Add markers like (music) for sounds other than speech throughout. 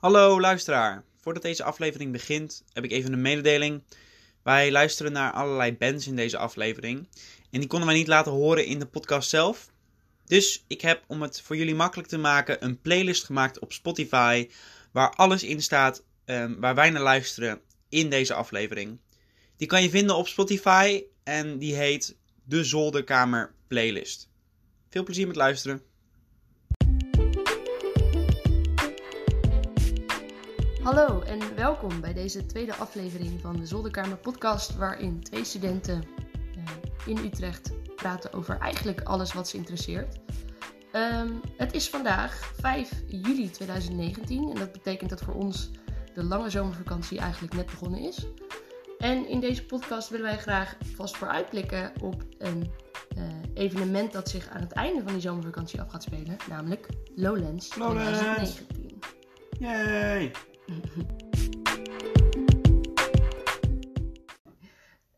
Hallo luisteraar. Voordat deze aflevering begint, heb ik even een mededeling. Wij luisteren naar allerlei bands in deze aflevering. En die konden wij niet laten horen in de podcast zelf. Dus ik heb, om het voor jullie makkelijk te maken, een playlist gemaakt op Spotify. Waar alles in staat ehm, waar wij naar luisteren in deze aflevering. Die kan je vinden op Spotify en die heet De Zolderkamer Playlist. Veel plezier met luisteren. Hallo en welkom bij deze tweede aflevering van de Zolderkamer Podcast, waarin twee studenten eh, in Utrecht praten over eigenlijk alles wat ze interesseert. Ehm, het is vandaag 5 juli 2019 en dat betekent dat voor ons de lange zomervakantie eigenlijk net begonnen is. En in deze podcast willen wij graag vast vooruitblikken op een eh, evenement dat zich aan het einde van die zomervakantie af gaat spelen, namelijk Lowlands, Lowlands. 2019. Yay! (laughs)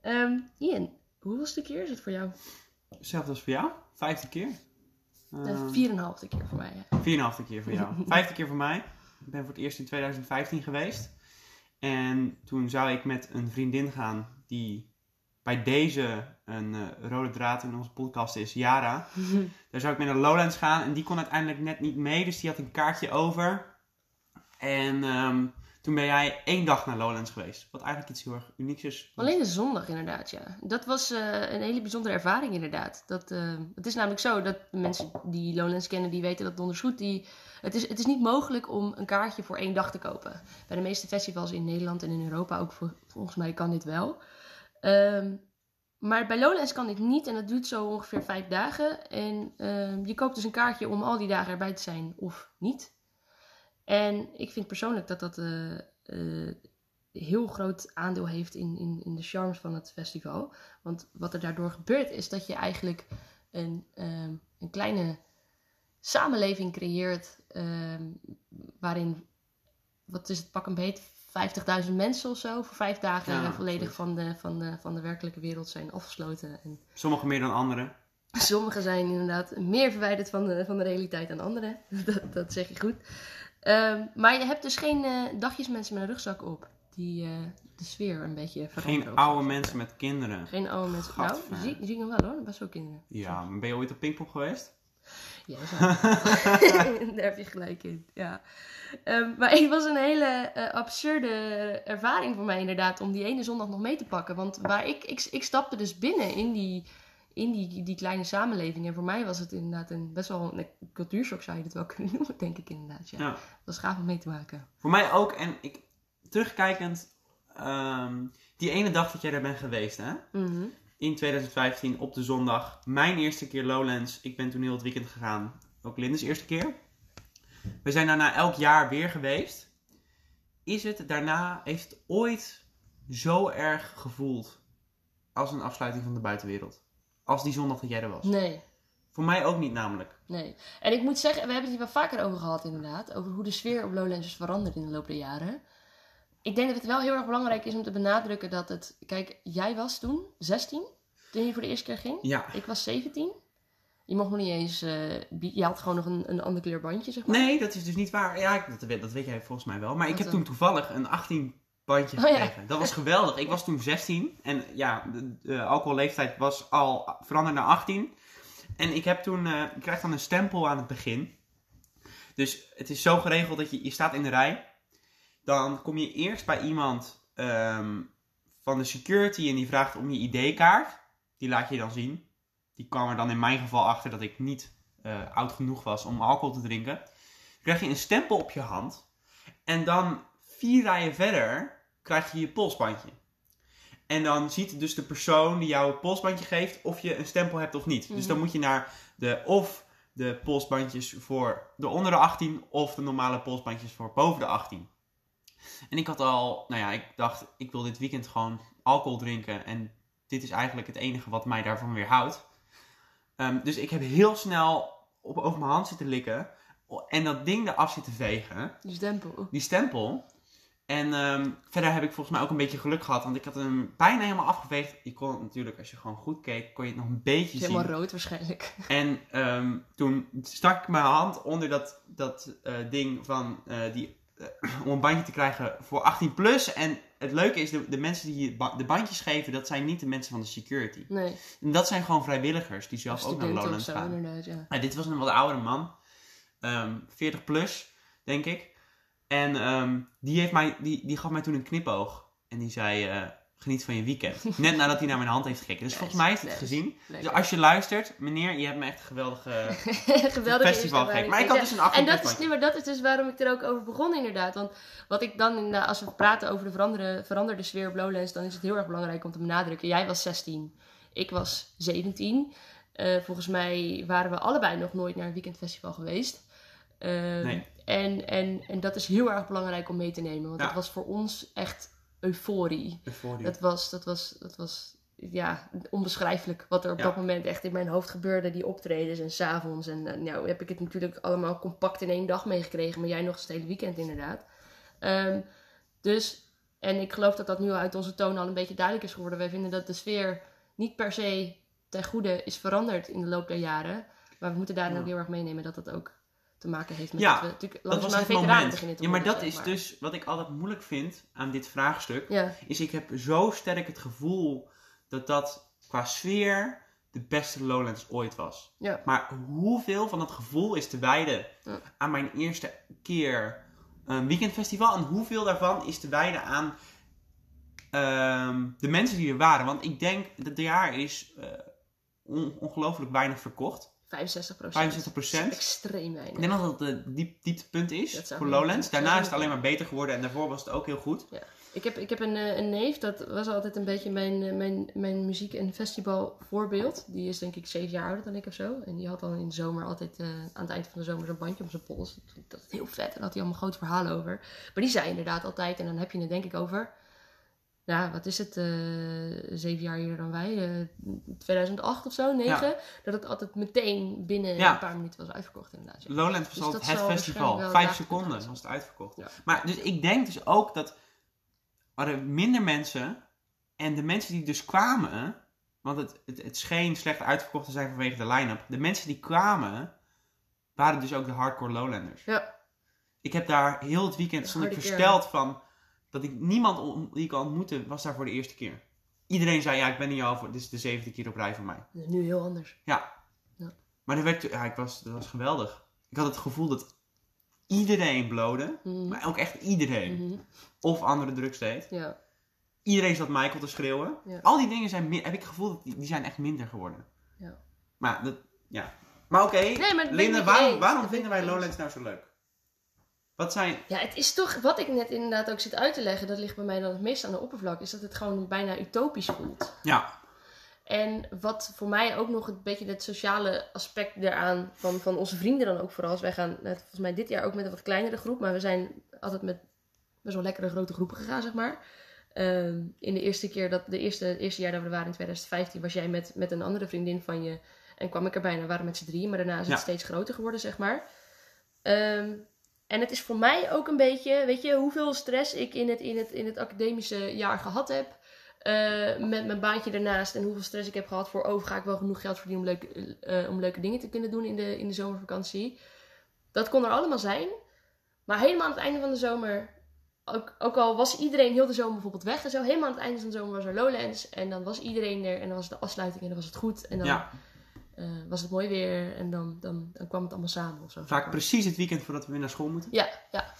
Ehm, Ian, hoeveelste keer is het voor jou? Hetzelfde als voor jou? Vijfde keer? De Ehm, vier en een halfde keer voor mij. hè. Vierенhalfde keer voor jou. (laughs) Vijfde keer voor mij. Ik ben voor het eerst in 2015 geweest. En toen zou ik met een vriendin gaan die bij deze een eh, rode draad in onze podcast is, Yara. (laughs) Daar zou ik mee naar Lowlands gaan en die kon uiteindelijk net niet mee, dus die had een kaartje over. En ehm, toen ben jij één dag naar Lowlands geweest, wat eigenlijk iets heel erg unieks is. Alleen de zondag inderdaad, ja. Dat was eh, een hele bijzondere ervaring inderdaad. Dat, eh, het is namelijk zo dat mensen die Lowlands kennen, die weten dat donders goed. Die, het, is, het is niet mogelijk om een kaartje voor één dag te kopen. Bij de meeste festivals in Nederland en in Europa ook volgens mij kan dit wel. Ehm, maar bij Lowlands kan dit niet en dat duurt zo ongeveer vijf dagen. En ehm, je koopt dus een kaartje om al die dagen erbij te zijn of niet. En ik vind persoonlijk dat dat eh, heel groot aandeel heeft in, in, in de charmes van het festival. Want wat er daardoor gebeurt is dat je eigenlijk een, ehm, een kleine samenleving creëert ehm, waarin, wat is het pak een beet, 50.000 mensen of zo voor vijf dagen Ja, volledig van de, van, de, van de werkelijke wereld zijn afgesloten. En Sommigen meer dan anderen. Sommigen zijn inderdaad meer verwijderd van de, van de realiteit dan anderen. (laughs) Dat, dat zeg je goed. Ehm, maar je hebt dus geen eh, dagjes mensen met een rugzak op. Die eh, de sfeer een beetje veranderen. Geen oude mensen met kinderen. Geen oude mensen. Nou, zie, zie ik nog wel hoor. Best wel kinderen. Ja, maar ben je ooit op Pinkpop geweest? Ja. (laughs) (laughs) Daar heb je gelijk in. Ja. Ehm, maar het was een hele eh, absurde ervaring voor mij inderdaad om die ene zondag nog mee te pakken. Want waar ik, ik, ik stapte dus binnen in die, in die, die kleine samenleving. En voor mij was het inderdaad een best wel een cultuurshock zou je het wel (laughs) kunnen noemen, denk ik inderdaad. Ja. Ja. Dat was gaaf om mee te maken. Voor mij ook. En ik, terugkijkend, ehm, die ene dag dat jij daar bent geweest, hè? Mhm. In 2015 op de zondag. Mijn eerste keer Lowlands. Ik ben toen heel het weekend gegaan. Ook Linda's eerste keer. We zijn daarna elk jaar weer geweest. Is het daarna, heeft het ooit zo erg gevoeld als een afsluiting van de buitenwereld? Als die zondag dat jij er was? Nee. Voor mij ook niet namelijk. Nee. En ik moet zeggen, we hebben het hier wel vaker over gehad inderdaad. Over hoe de sfeer op Lowlands is veranderd in de loop der jaren. Ik denk dat het wel heel erg belangrijk is om te benadrukken dat het... Kijk, jij was toen 16, toen je voor de eerste keer ging. Ja. Ik was 17. Je mocht nog niet eens... eh, je had gewoon nog een, een ander kleur bandje, zeg maar. Nee, dat is dus niet waar. Ja, ik- dat weet, dat weet jij volgens mij wel. Maar ik heb dan? toen toevallig een 18 bandje Oh ja. gekregen. Dat was geweldig. Ik was toen 16 en ja, de, de alcoholleeftijd was al veranderd naar 18. En ik heb toen, eh, je krijgt dan een stempel aan het begin. Dus het is zo geregeld dat je, je staat in de rij. Dan kom je eerst bij iemand ehm, van de security en die vraagt om je ID-kaart. Die laat je dan zien. Die kwam er dan in mijn geval achter dat ik niet eh, oud genoeg was om alcohol te drinken. Dan krijg je een stempel op je hand. En dan vier rijen verder krijg je je polsbandje. En dan ziet dus de persoon die jou het polsbandje geeft of je een stempel hebt of niet. Dus Mhm. dan moet je naar de of de polsbandjes voor de onder de 18 of de normale polsbandjes voor boven de 18. En ik had al, nou ja, ik dacht, ik wil dit weekend gewoon alcohol drinken. En dit is eigenlijk het enige wat mij daarvan weerhoudt. Ehm, dus ik heb heel snel op, over mijn hand zitten likken. En dat ding eraf zitten vegen. Die stempel. Die stempel. En ehm, verder heb ik volgens mij ook een beetje geluk gehad. Want ik had hem bijna helemaal afgeveegd. Je kon het natuurlijk, als je gewoon goed keek, kon je het nog een beetje zien. helemaal rood waarschijnlijk. En ehm, toen stak ik mijn hand onder dat, dat eh, ding van, eh, die eh, om een bandje te krijgen voor 18 plus. En het leuke is, de, de mensen die je ba- de bandjes geven, dat zijn niet de mensen van de security. Nee, En dat zijn gewoon vrijwilligers die zelf ook naar zo, gaan. ja. Dit was een wat oudere man. Ehm 40 plus, denk ik. En ehm, die, heeft mij, die, die gaf mij toen een knipoog. En die zei, eh, geniet van je weekend. (laughs) Net nadat hij naar mijn hand heeft gekeken. Dus volgens mij is het nice. gezien. Lekker. Dus als je luistert, meneer, je hebt me echt een geweldige (laughs) Geweldige festival gegeven. Maar ik had dus een 18 En dat is, nee, maar dat is dus waarom ik er ook over begon inderdaad. Want wat ik dan, inderdaad, als we praten over de veranderde, veranderde sfeer op Lowlands, dan is het heel erg belangrijk om te benadrukken. Jij was 16, ik was 17. Eh, volgens mij waren we allebei nog nooit naar een weekendfestival geweest. Ehm, Nee. En, en, en dat is heel erg belangrijk om mee te nemen. Want Ja. dat was voor ons echt euforie. Euforie. Dat was, dat was, dat was ja, onbeschrijfelijk wat er op Ja. dat moment echt in mijn hoofd gebeurde. Die optredens en s'avonds. En eh, nou heb ik het natuurlijk allemaal compact in één dag meegekregen. Maar jij nog eens het hele weekend inderdaad. Ehm, dus, en ik geloof dat dat nu uit onze toon al een beetje duidelijk is geworden. Wij vinden dat de sfeer niet per se ten goede is veranderd in de loop der jaren. Maar we moeten daarin Ja. ook heel erg meenemen dat dat ook te maken heeft met Ja, dat we natuurlijk langzaamaan beginnen te Ja, maar dat is maar. dus wat ik altijd moeilijk vind aan dit vraagstuk. Ja, Is ik heb zo sterk het gevoel dat dat qua sfeer de beste Lowlands ooit was. ja, Maar hoeveel van dat gevoel is te wijden Ja. aan mijn eerste keer een weekendfestival? En hoeveel daarvan is te wijden aan ehm, de mensen die er waren? Want ik denk dat het jaar is eh, on- ongelooflijk weinig verkocht. 65 65%. Extreem weinig. Ik denk dat dat het diep, dieptepunt is voor Lowlands. Daarna is het alleen maar beter geworden en daarvoor was het ook heel goed. Ik heb, ik heb een, eh, een neef, dat was altijd een beetje mijn, eh, mijn, mijn muziek- en festivalvoorbeeld. Die is denk ik zeven jaar ouder dan ik of zo. En die had dan in de zomer altijd eh, aan het eind van de zomer zo'n bandje op zijn pols. Dat, dat is heel vet. En daar had hij allemaal grote verhalen over. Maar die zei inderdaad altijd, en dan heb je het denk ik over... Ja, wat is het? eh, zeven jaar eerder dan wij. eh, 2008 of zo, negen. Dat het altijd meteen binnen Ja. een paar minuten was uitverkocht inderdaad. ja. Lowlands was Dus altijd dat het festival. Vijf seconden was het uitverkocht. Maar dus ik denk dus ook dat er minder mensen en de mensen die dus kwamen, want het, het, het scheen slecht uitverkocht te zijn vanwege de line-up. De mensen die kwamen waren dus ook de hardcore Lowlanders. Ja. Ik heb daar heel het weekend stond ik versteld van dat ik niemand die ik al ontmoette was daar voor de eerste keer. Iedereen zei ja, ik ben hier al voor, dit is de zevende keer op rij voor mij. Dat is nu heel anders. Ja. Ja. Maar dat, werd, ja, ik was, dat was geweldig. Ik had het gevoel dat iedereen blode, Mhm. maar ook echt iedereen, Mhm. of andere drugs deed. Ja. Iedereen zat Michael te schreeuwen. Ja. Al die dingen zijn, heb ik het gevoel dat die, die zijn echt minder geworden. Ja. Maar dat, ja. Maar oké, Nee, Linda, waarom, waarom Dat vinden wij Lowlands nou zo leuk? Wat zijn, Ja, het is toch, wat ik net inderdaad ook zit uit te leggen, dat ligt bij mij dan het meest aan de oppervlak, is dat het gewoon bijna utopisch voelt. ja, En wat voor mij ook nog een beetje het sociale aspect daaraan, van, van onze vrienden dan ook vooral. is, wij gaan net, volgens mij dit jaar ook met een wat kleinere groep, maar we zijn altijd met best wel lekkere grote groepen gegaan, zeg maar. Ehm, in de eerste keer dat, de eerste, het eerste jaar dat we er waren in 2015, was jij met, met een andere vriendin van je. En kwam ik erbij en we waren met z'n drieën, maar daarna is het Ja. steeds groter geworden, zeg maar. Ehm, en het is voor mij ook een beetje, weet je, hoeveel stress ik in het, in het, in het academische jaar gehad heb. eh, met mijn baantje ernaast en hoeveel stress ik heb gehad voor, oh, ga ik wel genoeg geld verdienen om leuke, eh, om leuke dingen te kunnen doen in de, in de zomervakantie. Dat kon er allemaal zijn. Maar helemaal aan het einde van de zomer, ook, ook al was iedereen heel de zomer bijvoorbeeld weg en zo, helemaal aan het einde van de zomer was er Lowlands. En dan was iedereen er en dan was de afsluiting en dan was het goed. En dan ja, eh, was het mooi weer en dan, dan, dan kwam het allemaal samen of zo. vaak precies het weekend voordat we weer naar school moeten. Ja, ja,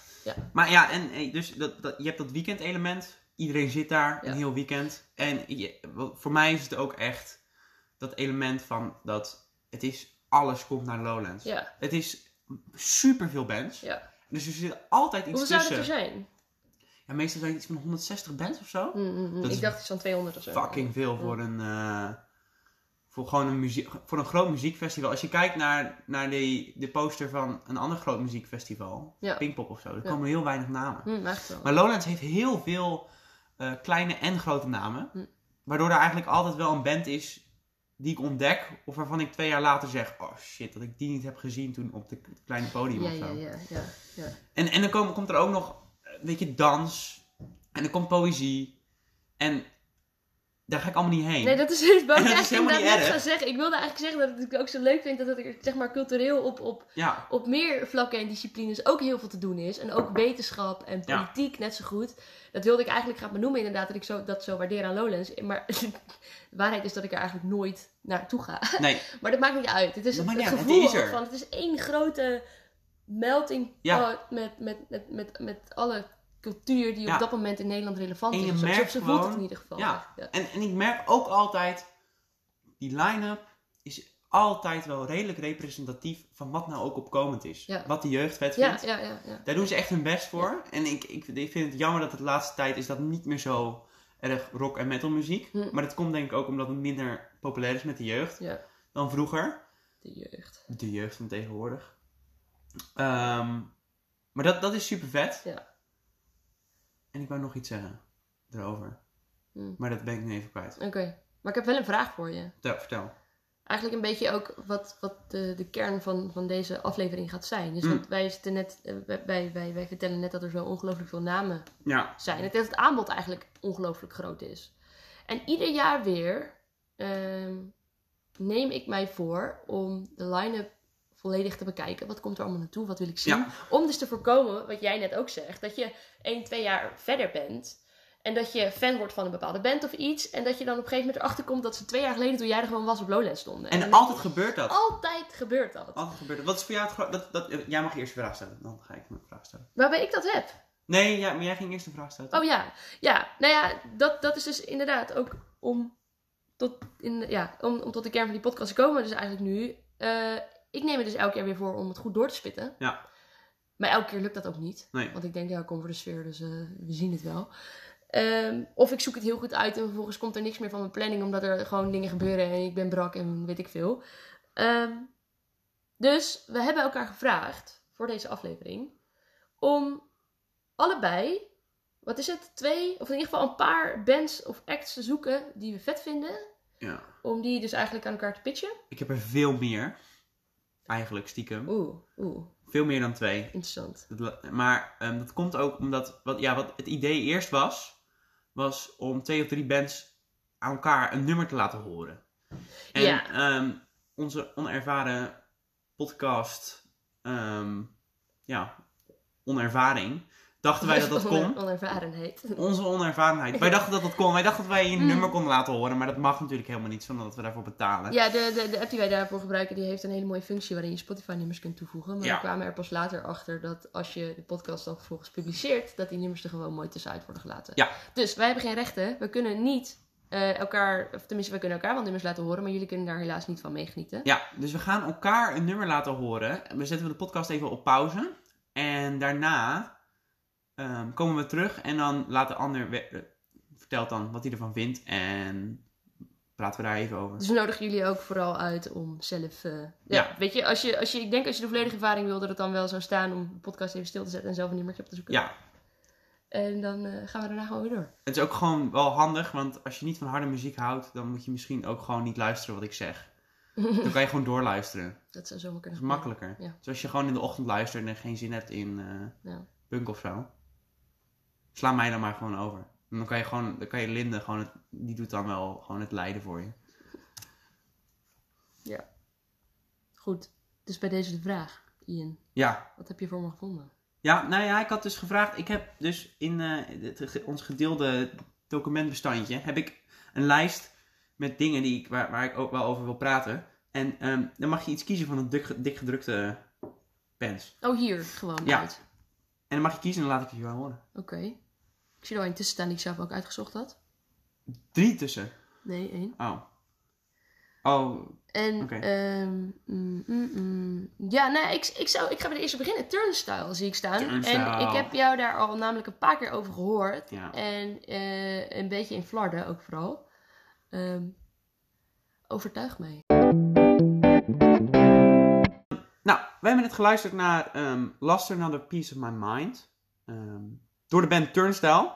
Maar ja, en hey, dus dat, dat, je hebt dat weekendelement. Iedereen zit daar Ja. een heel weekend. En je, voor mij is het ook echt dat element van dat het is, alles komt naar Lowlands. ja, Het is super veel bands. ja. Dus er zit altijd iets Hoeveel zou tussen. er zijn? Ja, meestal zijn het iets van 160 bands of zo. Mm, mm, mm. Dat Ik dacht iets van 200 of zo. Fucking veel voor een, eh, voor gewoon een, muziek, voor een groot muziekfestival. Als je kijkt naar, naar de, de poster van een ander groot muziekfestival, Ja. Pinkpop of zo, er Ja. komen heel weinig namen. Mm, echt wel. Maar Lowlands heeft heel veel eh, kleine en grote namen. Hm. Waardoor er eigenlijk altijd wel een band is die ik ontdek. Of waarvan ik twee jaar later zeg, oh shit, dat ik die niet heb gezien toen op het kleine podium ja, of zo. ja, ja, ja, ja. En, en dan kom- komt er ook nog, eh, weet je, dans. En er komt poëzie. En daar ga ik allemaal niet heen. Nee, dat is ik Dat is helemaal niet erg. zeggen. Ik wilde eigenlijk zeggen dat ik ook zo leuk vind dat er zeg maar cultureel op, op, Ja, op meer vlakken en disciplines ook heel veel te doen is. En ook wetenschap en Ja. politiek net zo goed. Dat wilde ik eigenlijk graag benoemen inderdaad, dat ik zo, dat zo waardeer aan Lowlands. Maar (laughs) de waarheid is dat ik er eigenlijk nooit naartoe ga. nee. (laughs) Maar dat maakt niet uit. Het is Dat het, het gevoel het is van, het is één grote melting Ja. pot met, met, met, met, met alle cultuur die Ja. op dat moment in Nederland relevant En is. je of zo. merkt Zo voelt het in ieder geval. Ja. Ja. En, en ik merk ook altijd, die line-up is altijd wel redelijk representatief van wat nou ook opkomend is. Ja. Wat de jeugd vet vindt. ja, ja, ja. Daar doen ze echt hun best voor. En ik, ik, ik vind het jammer dat het de laatste tijd is dat niet meer zo erg rock en metal muziek. Hm. Maar dat komt denk ik ook omdat het minder populair is met de jeugd dan vroeger. de jeugd. De jeugd van tegenwoordig. Ehm, maar dat, dat is super vet. Ja. En ik wou nog iets zeggen erover. Hm. Maar dat ben ik nu even kwijt. Oké, maar ik heb wel een vraag voor je. Vertel. vertel. Eigenlijk een beetje ook wat, wat de, de kern van, van deze aflevering gaat zijn. Dus Mm. want wij, zitten net, eh, wij, wij, wij, wij vertellen net dat er zo ongelooflijk veel namen Ja. zijn. Dat het aanbod eigenlijk ongelooflijk groot is. En ieder jaar weer ehm, neem ik mij voor om de line-up volledig te bekijken. Wat komt er allemaal naartoe? Wat wil ik zien? Ja. Om dus te voorkomen, wat jij net ook zegt, dat je 1, 2 jaar verder bent. En dat je fan wordt van een bepaalde band of iets. En dat je dan op een gegeven moment erachter komt dat ze twee jaar geleden toen jij er gewoon was op Lowlands stonden. En altijd gebeurt dat. altijd gebeurt dat. Altijd gebeurt dat. Wat is voor jou het dat, dat, Jij mag eerst de vraag stellen. Dan ga ik mijn vraag stellen. Waarbij ik dat heb. Nee, ja, maar jij ging eerst de vraag stellen. Oh ja, ja. Nou ja, dat, dat is dus inderdaad ook om tot, in, ja, om, om tot de kern van die podcast te komen. Dus eigenlijk nu. eh, ik neem het dus elk jaar weer voor om het goed door te spitten. Ja. Maar elke keer lukt dat ook niet. Nee. Want ik denk, ja, ik kom voor de sfeer, dus eh, we zien het wel. Ehm, of ik zoek het heel goed uit en vervolgens komt er niks meer van mijn planning, omdat er gewoon dingen gebeuren en ik ben brak en weet ik veel. Ehm, dus we hebben elkaar gevraagd voor deze aflevering om allebei, wat is het, twee of in ieder geval een paar bands of acts te zoeken die we vet vinden. Ja. Om die dus eigenlijk aan elkaar te pitchen. Ik heb er veel meer. Eigenlijk, stiekem. Oeh, oeh, Veel meer dan twee. interessant. Maar ehm, dat komt ook omdat, wat, ja, wat het idee eerst was, was om twee of drie bands aan elkaar een nummer te laten horen. En Ja. ehm, onze onervaren podcast, ehm, ja, onervaring, dachten wij dat dat kon. Oner- Onervarenheid. Onze onervarenheid. Wij dachten dat dat kon. Wij dachten dat wij een Mm. nummer konden laten horen, maar dat mag natuurlijk helemaal niet, zonder dat we daarvoor betalen. Ja, de, de, de app die wij daarvoor gebruiken, die heeft een hele mooie functie waarin je Spotify-nummers kunt toevoegen. Maar Ja. we kwamen er pas later achter dat als je de podcast dan vervolgens publiceert, dat die nummers er gewoon mooi tussenuit worden gelaten. Ja. Dus wij hebben geen rechten. We kunnen niet eh, elkaar, of tenminste, we kunnen elkaar wel nummers laten horen, maar jullie kunnen daar helaas niet van meegenieten. Ja, dus we gaan elkaar een nummer laten horen. We zetten de podcast even op pauze. En daarna ehm, komen we terug en dan laat de ander eh, vertelt dan wat hij ervan vindt en praten we daar even over. Dus we nodigen jullie ook vooral uit om zelf. eh, ja, Ja. weet je, als je, als je, ik denk als je de volledige ervaring wil, dat het dan wel zou staan om de podcast even stil te zetten en zelf een nummertje op te zoeken. Ja, En dan eh, gaan we daarna gewoon weer door. het is ook gewoon wel handig, want als je niet van harde muziek houdt, dan moet je misschien ook gewoon niet luisteren wat ik zeg. (laughs) Dan kan je gewoon doorluisteren. Dat zou zomaar Dat is makkelijker. Ja. Dus als je gewoon in de ochtend luistert en geen zin hebt in Ja. punk of zo, sla mij dan maar gewoon over. En dan kan je gewoon, dan kan je Linde gewoon, het, die doet dan wel gewoon het lijden voor je. Goed, dus bij deze de vraag, Ian. Ja, Wat heb je voor me gevonden? Ja, nou ja, ik had dus gevraagd. Ik heb dus in eh, het, ons gedeelde documentbestandje heb ik een lijst met dingen die ik, waar, waar ik ook wel over wil praten. En ehm, dan mag je iets kiezen van een dik, dik gedrukte pens. Oh, hier, gewoon Ja. uit. En dan mag je kiezen en dan laat ik het je wel horen. Oké. Ik zie er al een tussen staan die ik zelf ook uitgezocht had. Drie tussen. Nee, één. Oh. Oh, En, Oké. ehm, mm, mm, mm. ja, nou, ik, ik, zou, ik ga bij de eerste beginnen. Turnstile zie ik staan. Turnstile. En ik heb jou daar al namelijk een paar keer over gehoord. ja. En eh, een beetje in Flarden ook vooral. Ehm, overtuig mij. Nou, we hebben net geluisterd naar ehm Last Another Piece of My Mind. Ehm, door de band Turnstile.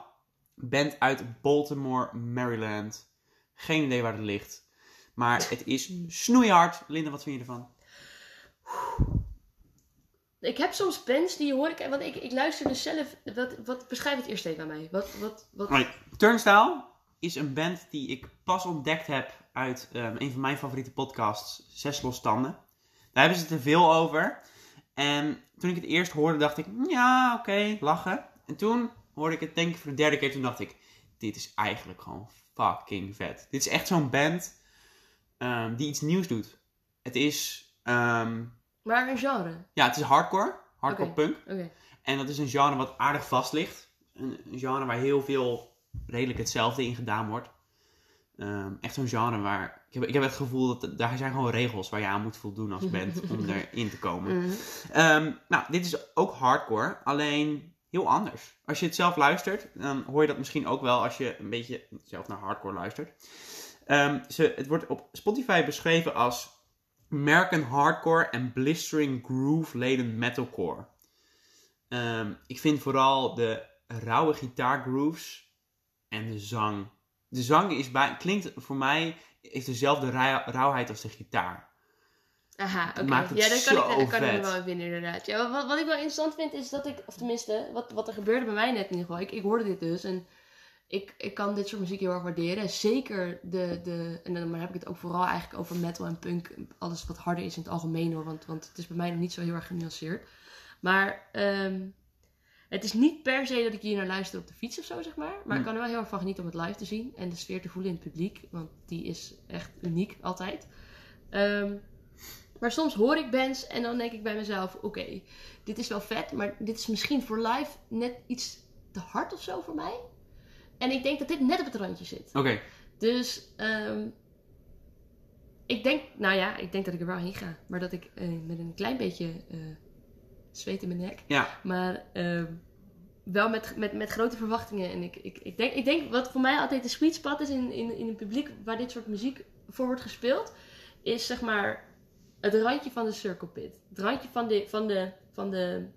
Band uit Baltimore, Maryland. Geen idee waar het ligt. Maar het is snoeihard. Linda, wat vind je ervan? Ik heb soms bands die hoor ik... Want ik, ik luister dus zelf... Wat, wat, beschrijf het eerst even aan mij. Wat, wat, wat... Right. Turnstile is een band die ik pas ontdekt heb uit ehm, een van mijn favoriete podcasts, Zes Losstanden. Daar hebben ze het er veel over. En toen ik het eerst hoorde, dacht ik, ja, oké, lachen. En toen hoorde ik het denk ik voor de derde keer, toen dacht ik, dit is eigenlijk gewoon fucking vet. Dit is echt zo'n band ehm, die iets nieuws doet. Het is, ehm, Maar een genre. ja, het is hardcore, hardcore punk. Oké. En dat is een genre wat aardig vast ligt. Een, een genre waar heel veel redelijk hetzelfde in gedaan wordt. Ehm, echt zo'n genre waar... Ik heb, ik heb het gevoel dat daar zijn gewoon regels waar je aan moet voldoen als band (laughs) om erin te komen. Mhm. Nou, dit is ook hardcore, alleen heel anders. Als je het zelf luistert, dan hoor je dat misschien ook wel als je een beetje zelf naar hardcore luistert. Ehm, ze, het wordt op Spotify beschreven als American hardcore en blistering groove-laden metalcore. Ehm, ik vind vooral de rauwe gitaargrooves en de zang. De zang is bij, klinkt voor mij heeft dezelfde rauw- rauwheid als de gitaar. Aha, oké. maakt het Ja, dat kan, zo ik, dat kan ik me wel in vinden, inderdaad. Ja, wat, wat ik wel interessant vind, is dat ik, of tenminste, wat, wat er gebeurde bij mij net in ieder geval. Ik, ik hoorde dit dus en ik, ik kan dit soort muziek heel erg waarderen. Zeker de, de en dan maar heb ik het ook vooral eigenlijk over metal en punk. Alles wat harder is in het algemeen hoor, want, want het is bij mij nog niet zo heel erg genuanceerd. Maar ehm, het is niet per se dat ik hier naar luister op de fiets of zo, zeg maar. Maar ik Hm. kan er wel heel erg van genieten om het live te zien. En de sfeer te voelen in het publiek. Want die is echt uniek, altijd. Ehm, maar soms hoor ik bands en dan denk ik bij mezelf... Oké, dit is wel vet, maar dit is misschien voor live net iets te hard of zo voor mij. En ik denk dat dit net op het randje zit. Oké, Dus ehm, ik denk, nou ja, ik denk dat ik er wel heen ga. Maar dat ik eh, met een klein beetje eh, zweet in mijn nek. ja. Maar ehm, wel met, met, met grote verwachtingen. En ik, ik, ik, denk, ik denk wat voor mij altijd de sweet spot is in, in, in een publiek waar dit soort muziek voor wordt gespeeld. Is zeg maar het randje van de circle pit. Het randje van de, van de, van de,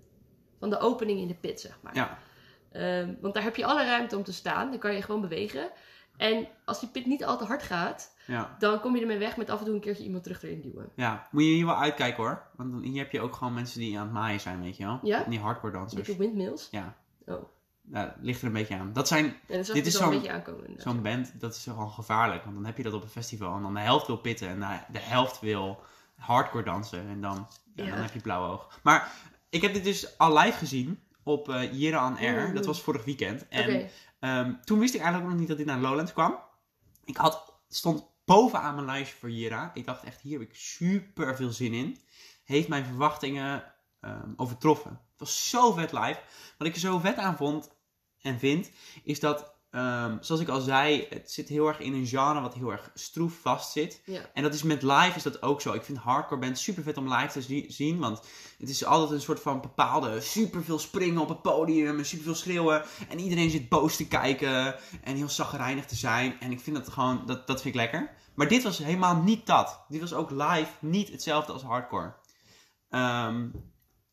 van de opening in de pit, zeg maar. Ja. Ehm, want daar heb je alle ruimte om te staan. Dan kan je gewoon bewegen. En als die pit niet al te hard gaat, Ja. dan kom je ermee weg met af en toe een keertje iemand terug erin duwen. Ja, moet je hier wel uitkijken hoor. Want hier heb je ook gewoon mensen die aan het maaien zijn, weet je wel. Ja? Die hardcore dansers. Dikke windmills. Ja. Oh. Ja, dat ligt er een beetje aan. Dat zijn En dat zag Dit is een zo'n- band, dat is gewoon gevaarlijk. Want dan heb je dat op een festival en dan de helft wil pitten en de helft wil hardcore dansen. En dan, ja, dan heb je blauw oog. Maar ik heb dit dus al live gezien op eh Jera on Air. Dat was vorig weekend. En Oké. ehm, toen wist ik eigenlijk nog niet dat dit naar Lowlands kwam. Ik had, stond bovenaan mijn lijstje voor Jera. Ik dacht echt, hier heb ik super veel zin in. Heeft mijn verwachtingen ehm, overtroffen. Het was zo vet live. Wat ik er zo vet aan vond en vind, is dat, ehm, zoals ik al zei, het zit heel erg in een genre wat heel erg stroef vast zit. Ja. En dat is met live is dat ook zo. Ik vind hardcore bands super vet om live te zi- zien, want het is altijd een soort van bepaalde super veel springen op het podium en super veel schreeuwen. En iedereen zit boos te kijken en heel zagrijnig te zijn. En ik vind dat gewoon, dat, dat vind ik lekker. Maar dit was helemaal niet dat. Dit was ook live niet hetzelfde als hardcore. Ehm,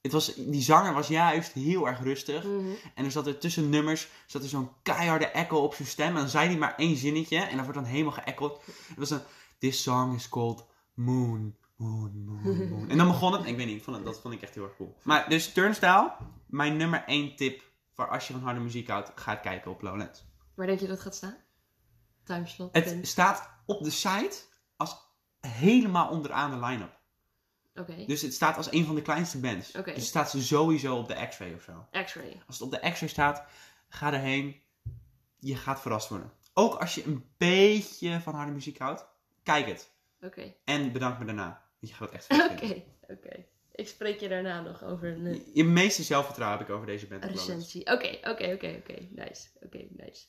het was, die zanger was juist heel erg rustig. Mhm. En er zat er tussen nummers zat er zo'n keiharde echo op zijn stem. En dan zei hij maar één zinnetje. En dan wordt dan helemaal geëchoed. Het was een... This song is called Moon. Moon, moon, (laughs) moon. En dan begon het. Ik weet niet, ik vond het, dat vond ik echt heel erg cool. Maar dus Turnstile, mijn nummer één tip voor als je van harde muziek houdt, ga het kijken op Lowlands. Waar denk je dat het gaat staan? Timeslot. Het staat op de site als helemaal onderaan de line-up. Oké. Dus het staat als een van de kleinste bands. Oké. Dus het staat sowieso op de X-ray of zo. X-ray. Als het op de X-ray staat, ga erheen. Je gaat verrast worden. Ook als je een beetje van harde muziek houdt, kijk het. Oké. En bedank me daarna. Je gaat het echt (laughs) vet Oké. vinden. Oké. Ik spreek je daarna nog over een Je meeste zelfvertrouwen heb ik over deze band. recensie. Oké, oké, oké, oké. Nice. Oké, nice.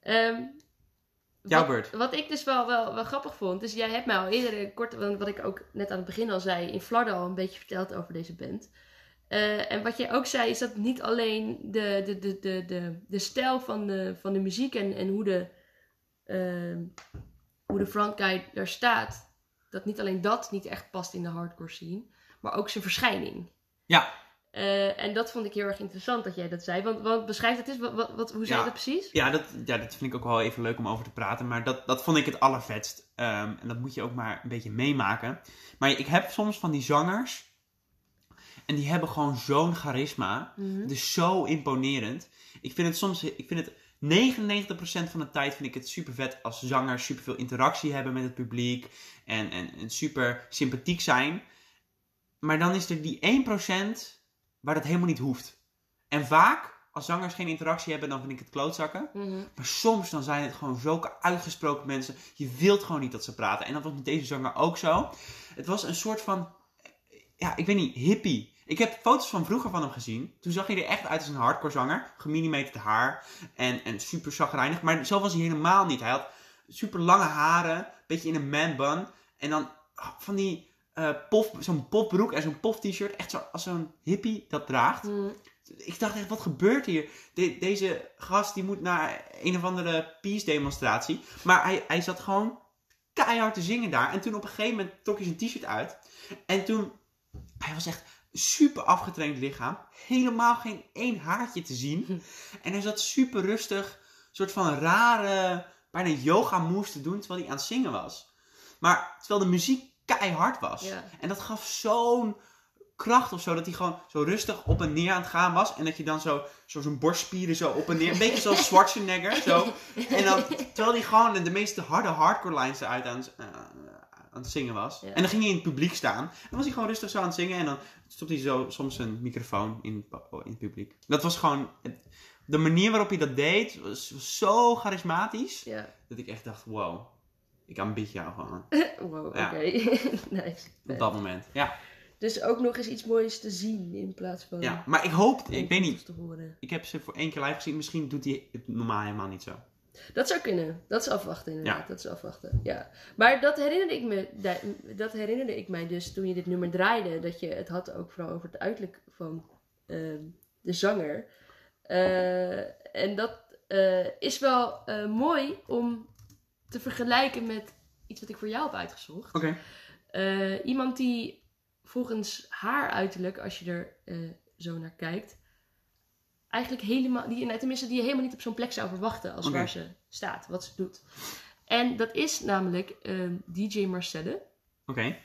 Ehm, Jouw wat, beurt. wat ik dus wel, wel, wel grappig vond, dus jij hebt mij al eerder kort, wat ik ook net aan het begin al zei, in Flarden al een beetje verteld over deze band. Eh, en wat jij ook zei, is dat niet alleen de, de, de, de, de, de stijl van de, van de muziek en, en hoe, de, ehm, hoe de frontguy daar staat, dat niet alleen dat niet echt past in de hardcore scene, maar ook zijn verschijning. Ja. Eh, en dat vond ik heel erg interessant dat jij dat zei. Want, want beschrijf het eens, wat, wat, wat- hoe zei Ja. je dat precies? Ja dat, ja, dat vind ik ook wel even leuk om over te praten. Maar dat, dat vond ik het allervetst. Ehm, en dat moet je ook maar een beetje meemaken. Maar ik heb soms van die zangers. En die hebben gewoon zo'n charisma. Het is zo imponerend. Ik vind het soms, ik vind het 99% van de tijd vind ik het super vet als zangers super veel interactie hebben met het publiek. En, en, en super sympathiek zijn. Maar dan is er die 1% waar dat helemaal niet hoeft. En vaak, als zangers geen interactie hebben, dan vind ik het klootzakken. Mhm. Maar soms dan zijn het gewoon zulke uitgesproken mensen. Je wilt gewoon niet dat ze praten. En dat was met deze zanger ook zo. Het was een soort van, ja, ik weet niet, hippie. Ik heb foto's van vroeger van hem gezien. Toen zag hij er echt uit als een hardcore zanger. Geminimeterd haar en, en super chagrijnig. Maar zo was hij helemaal niet. Hij had super lange haren, beetje in een man bun. En dan van die eh pof, zo'n popbroek en zo'n pof t-shirt. Echt zo, als zo'n hippie dat draagt. Mhm. Ik dacht echt, wat gebeurt hier? De- deze gast die moet naar een of andere peace demonstratie. Maar hij, hij zat gewoon keihard te zingen daar. En toen op een gegeven moment trok hij zijn t-shirt uit. En toen, hij was echt super afgetraind lichaam. Helemaal geen één haartje te zien. En hij zat super rustig, soort van rare, bijna yoga moves te doen terwijl hij aan het zingen was. Maar terwijl de muziek keihard was. Ja. En dat gaf zo'n kracht of zo, dat hij gewoon zo rustig op en neer aan het gaan was. En dat je dan zo, zo zijn borstspieren zo op en neer, een beetje zoals (laughs) Schwarzenegger, zo. En dan, terwijl hij gewoon de, meeste harde hardcore lines eruit aan, het- eh, aan het zingen was. Ja. En dan ging hij in het publiek staan. En dan was hij gewoon rustig zo aan het zingen. En dan stopte hij zo soms een microfoon in, het pu- in het publiek. Dat was gewoon, de manier waarop hij dat deed, was, was zo charismatisch. Ja. Dat ik echt dacht, wow, ik aanbid jou gewoon. Wow, oké. (laughs) Nice. Op dat moment. Ja, Dus ook nog eens iets moois te zien in plaats van... ja. maar ik hoop, ik weet niet. Te horen. Ik heb ze voor één keer live gezien. Misschien doet hij het normaal helemaal niet zo. Dat zou kunnen. Dat is afwachten inderdaad. Ja. Dat is afwachten. Ja. Maar dat herinnerde ik me, da- dat herinnerde ik mij dus toen je dit nummer draaide. Dat je het had ook vooral over het uiterlijk van ehm, de zanger. Eh, en dat eh, is wel eh, mooi om te vergelijken met iets wat ik voor jou heb uitgezocht. Oké. Eh, iemand die volgens haar uiterlijk, als je er eh, zo naar kijkt, eigenlijk helemaal, die, nou, tenminste, die je helemaal niet op zo'n plek zou verwachten als waar ze staat, wat ze doet. En dat is namelijk ehm, DJ Marcelle. Oké.